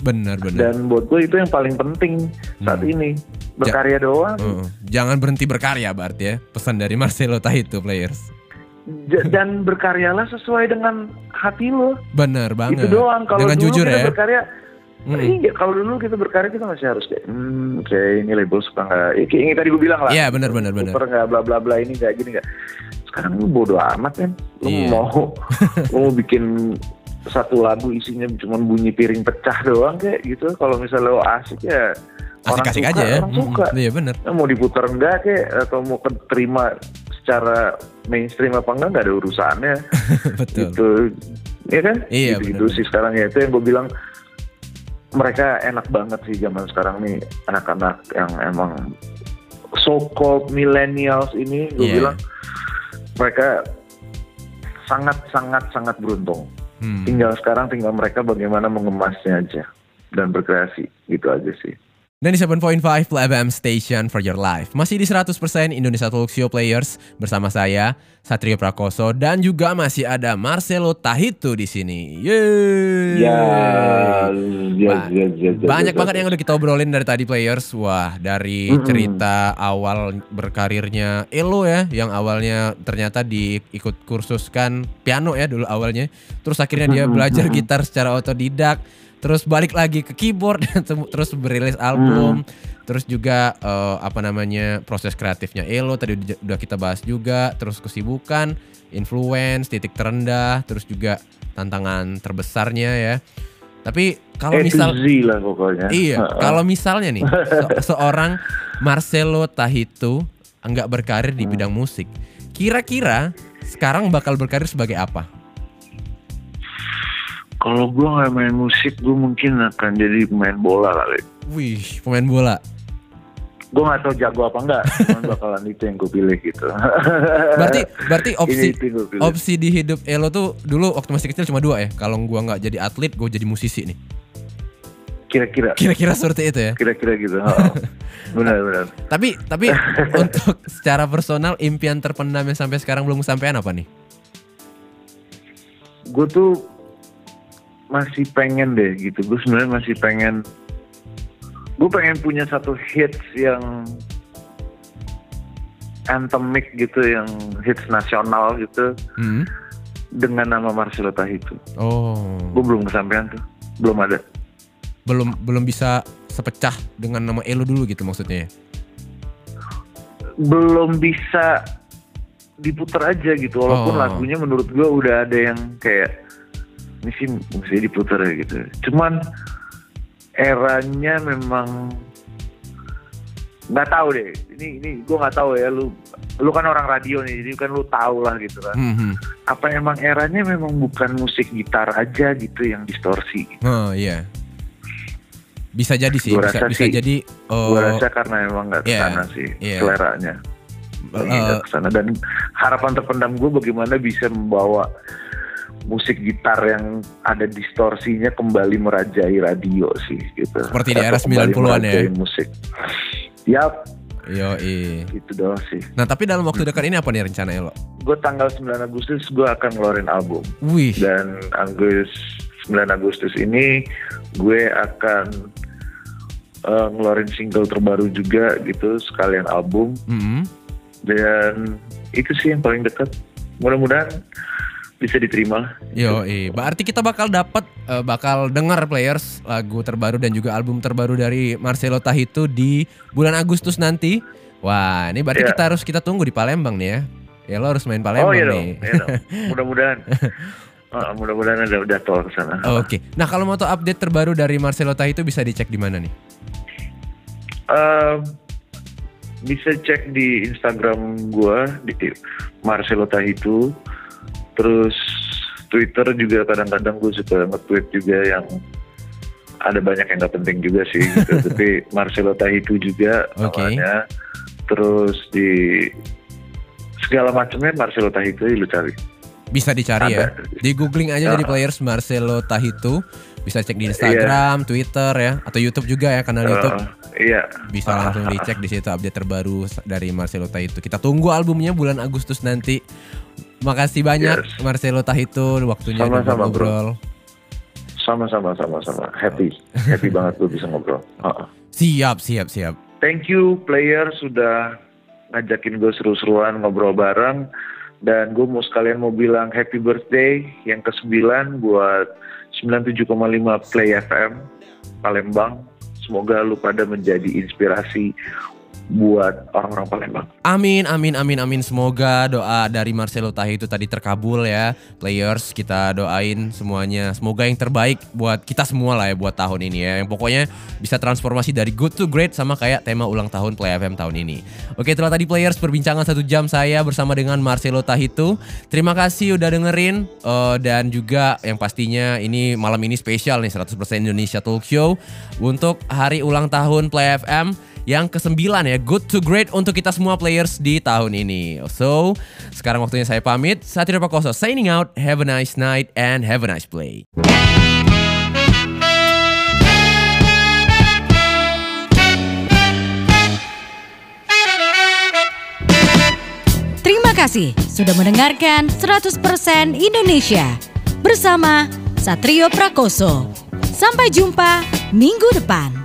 S2: Bener, bener.
S3: Dan buat gue itu yang paling penting saat
S2: Hmm.
S3: ini berkarya doang.
S2: Heeh. Jangan berhenti berkarya berarti ya. Pesan dari Marcelo Tahito players. [laughs]
S3: Dan berkaryalah sesuai dengan hati lo.
S2: Bener banget.
S3: Itu doang. Kalau dulu
S2: jujur
S3: kita
S2: ya.
S3: berkarya,
S2: Mm.
S3: iya kalau dulu kita berkarya kita masih harus kayak, hmm, kayak ini label suka nggak? Ya, kayak yang tadi gue bilang lah.
S2: Iya bener, bener, bener.
S3: Super nggak bla bla bla ini nggak gini nggak. Sekarang lu bodo amat kan. Lu
S2: Iya.
S3: mau [laughs] lu mau bikin satu lagu isinya cuma bunyi piring pecah doang kayak gitu. Kalau misalnya lo asik ya orang
S2: Asik-asik aja ya.
S3: Orang suka.
S2: Iya bener.
S3: Nah, mau diputar enggak kayak atau mau keterima secara mainstream apa enggak nggak ada urusannya [laughs]
S2: Betul.
S3: gitu ya kan
S2: Iya,
S3: gitu,
S2: benar-benar.
S3: sih sekarang ya itu yang gue bilang mereka enak banget sih zaman sekarang nih anak-anak yang emang so called millennials ini gue
S2: Iya.
S3: bilang mereka sangat sangat sangat beruntung
S2: Hmm.
S3: tinggal sekarang tinggal mereka bagaimana mengemasnya aja dan berkreasi gitu aja sih
S2: 97.5 Play FM Station for your life. Masih di 100% Indonesia Talk Show Players bersama saya Satrio Prakoso dan juga masih ada Marcelo Tahito di sini. Yeay.
S3: ya
S2: Ba- Banyak banget yang udah kita obrolin dari tadi players. Wah, dari cerita awal berkarirnya Elo ya, yang awalnya ternyata diikut kursuskan piano ya dulu awalnya. Terus akhirnya dia belajar gitar secara otodidak. Terus balik lagi ke keyboard [laughs] terus berilis album. Terus juga eh, apa namanya proses kreatifnya Elo tadi udah- kita bahas juga. Terus kesibukan, influence, titik terendah, terus juga tantangan terbesarnya ya. Tapi kalau
S3: Eh,
S2: misal
S3: lah pokoknya
S2: Iya, kalau misalnya nih se- [laughs] seorang Marcelo Tahito enggak berkarir di bidang musik, kira-kira sekarang bakal berkarir sebagai apa?
S3: Kalau gue nggak main musik, gue mungkin akan jadi pemain bola kali.
S2: Wih, pemain bola.
S3: Gue nggak tahu jago apa enggak, [laughs] cuman bakalan itu yang gue pilih gitu. [laughs]
S2: Berarti berarti opsi
S3: gue
S2: opsi di hidup Elo tuh dulu waktu masih kecil cuma dua ya. Kalau gua nggak jadi atlet, gue jadi musisi nih.
S3: Kira-kira,
S2: Kira-kira seperti itu ya.
S3: kira-kira gitu. [laughs] Heeh. Benar-benar.
S2: Tapi tapi untuk secara personal impian terpendam yang sampai sekarang belum sampean apa nih?
S3: Gue tuh masih pengen deh gitu. Gue sebenarnya masih pengen. Gue pengen punya satu hits yang anthemic gitu, yang hits nasional gitu
S2: Hmm.
S3: dengan nama Marcelo Tahito.
S2: Oh.
S3: Gue belum kesampaian tuh, belum ada.
S2: belum belum bisa sepecah dengan nama Elo dulu gitu maksudnya ya?
S3: belum bisa diputer aja gitu walaupun
S2: Oh.
S3: lagunya menurut gue udah ada yang kayak ini sih mesti diputer ya gitu. Cuman eranya memang nggak tahu deh. Ini ini gue nggak tahu ya lu lu kan orang radio nih jadi kan lu tahu lah gitu kan.
S2: Hmm, hmm.
S3: apa emang eranya memang bukan musik gitar aja gitu yang distorsi?
S2: Oh iya. Bisa jadi sih,
S3: Gua
S2: bisa
S3: rasa
S2: bisa
S3: sih-
S2: jadi
S3: gue
S2: oh,
S3: rasa karena emang nggak
S2: iya,
S3: ke sana sih
S2: iya.
S3: seleranya. Nggak ke sana. Dan harapan terpendam gue bagaimana bisa membawa musik gitar yang ada distorsinya kembali merajai radio sih gitu.
S2: Seperti di era
S3: kembali
S2: 90-an ya?
S3: musik. Yap,
S2: yo
S3: itu doang sih.
S2: Nah tapi dalam waktu dekat ini apa nih rencana Elo?
S3: Gue tanggal 9 Agustus gue akan ngeluarin album
S2: Wih,
S3: dan Agus 9 Agustus ini gue akan eh, ngeluarin single terbaru juga gitu sekalian album
S2: hmm.
S3: dan itu sih yang paling dekat. Mudah-mudahan bisa diterima
S2: yo berarti kita bakal dapat eh, bakal dengar players lagu terbaru dan juga album terbaru dari Marcelo Tahito di bulan Agustus nanti. Wah, ini berarti
S3: Iya.
S2: kita harus kita tunggu di Palembang nih ya. Ya lo harus main Palembang
S3: oh iya dong,
S2: nih.
S3: iya dong. Mudah-mudahan. [laughs] Ah, mudah-mudahan ada udah tol ke sana.
S2: Oke. Nah, kalau mau tahu update terbaru dari Marcelo Tahito bisa dicek di mana nih?
S3: Eh, bisa cek di Instagram gua di Marcelo Tahitu. Terus Twitter juga kadang-kadang gue suka nge-tweet juga yang ada banyak yang nggak penting juga sih gitu. [laughs] tapi Marcelo Tahitu juga
S2: Oke.
S3: namanya terus di segala macamnya Marcelo Tahitu lu cari
S2: Bisa dicari ya.
S3: Ada.
S2: Di googling aja jadi
S3: Ah.
S2: players Marcelo Tahitu. Bisa cek di Instagram, Twitter ya, atau YouTube juga ya kanal YouTube.
S3: Eh, iya
S2: Bisa langsung dicek di situ update terbaru dari Marcelo Tahitu. Kita tunggu albumnya bulan Agustus nanti. Makasih banyak
S3: Yes.
S2: Marcelo Tahitu waktunya
S3: Sama-sama, bro.
S2: ngobrol.
S3: sama-sama sama-sama happy happy [laughs] banget gue bisa ngobrol ah.
S2: Siap, siap, siap.
S3: Thank you player sudah ngajakin gue seru-seruan ngobrol bareng dan gue mau sekalian mau bilang happy birthday yang ke-9 buat 97,5 Play FM Palembang. Semoga lu pada menjadi inspirasi buat orang-orang Palembang.
S2: Amin, amin, amin, amin. Semoga doa dari Marcelo Tahitu tadi terkabul ya. Players kita doain semuanya. Semoga yang terbaik buat kita semua lah ya buat tahun ini ya. Yang pokoknya bisa transformasi dari good to great sama kayak tema ulang tahun Play FM tahun ini. Oke, itulah tadi players perbincangan satu jam saya bersama dengan Marcelo Tahitu. Terima kasih udah dengerin Eh, dan juga yang pastinya ini malam ini spesial nih 100% Indonesia Talk Show untuk hari ulang tahun Play FM yang ke-9 ya. Good to Great untuk kita semua players di tahun ini. So sekarang waktunya saya pamit. Satria Pakoso signing out. Have a nice night and have a nice play.
S1: Terima kasih sudah mendengarkan 100% Indonesia bersama Satrio Prakoso. Sampai jumpa minggu depan.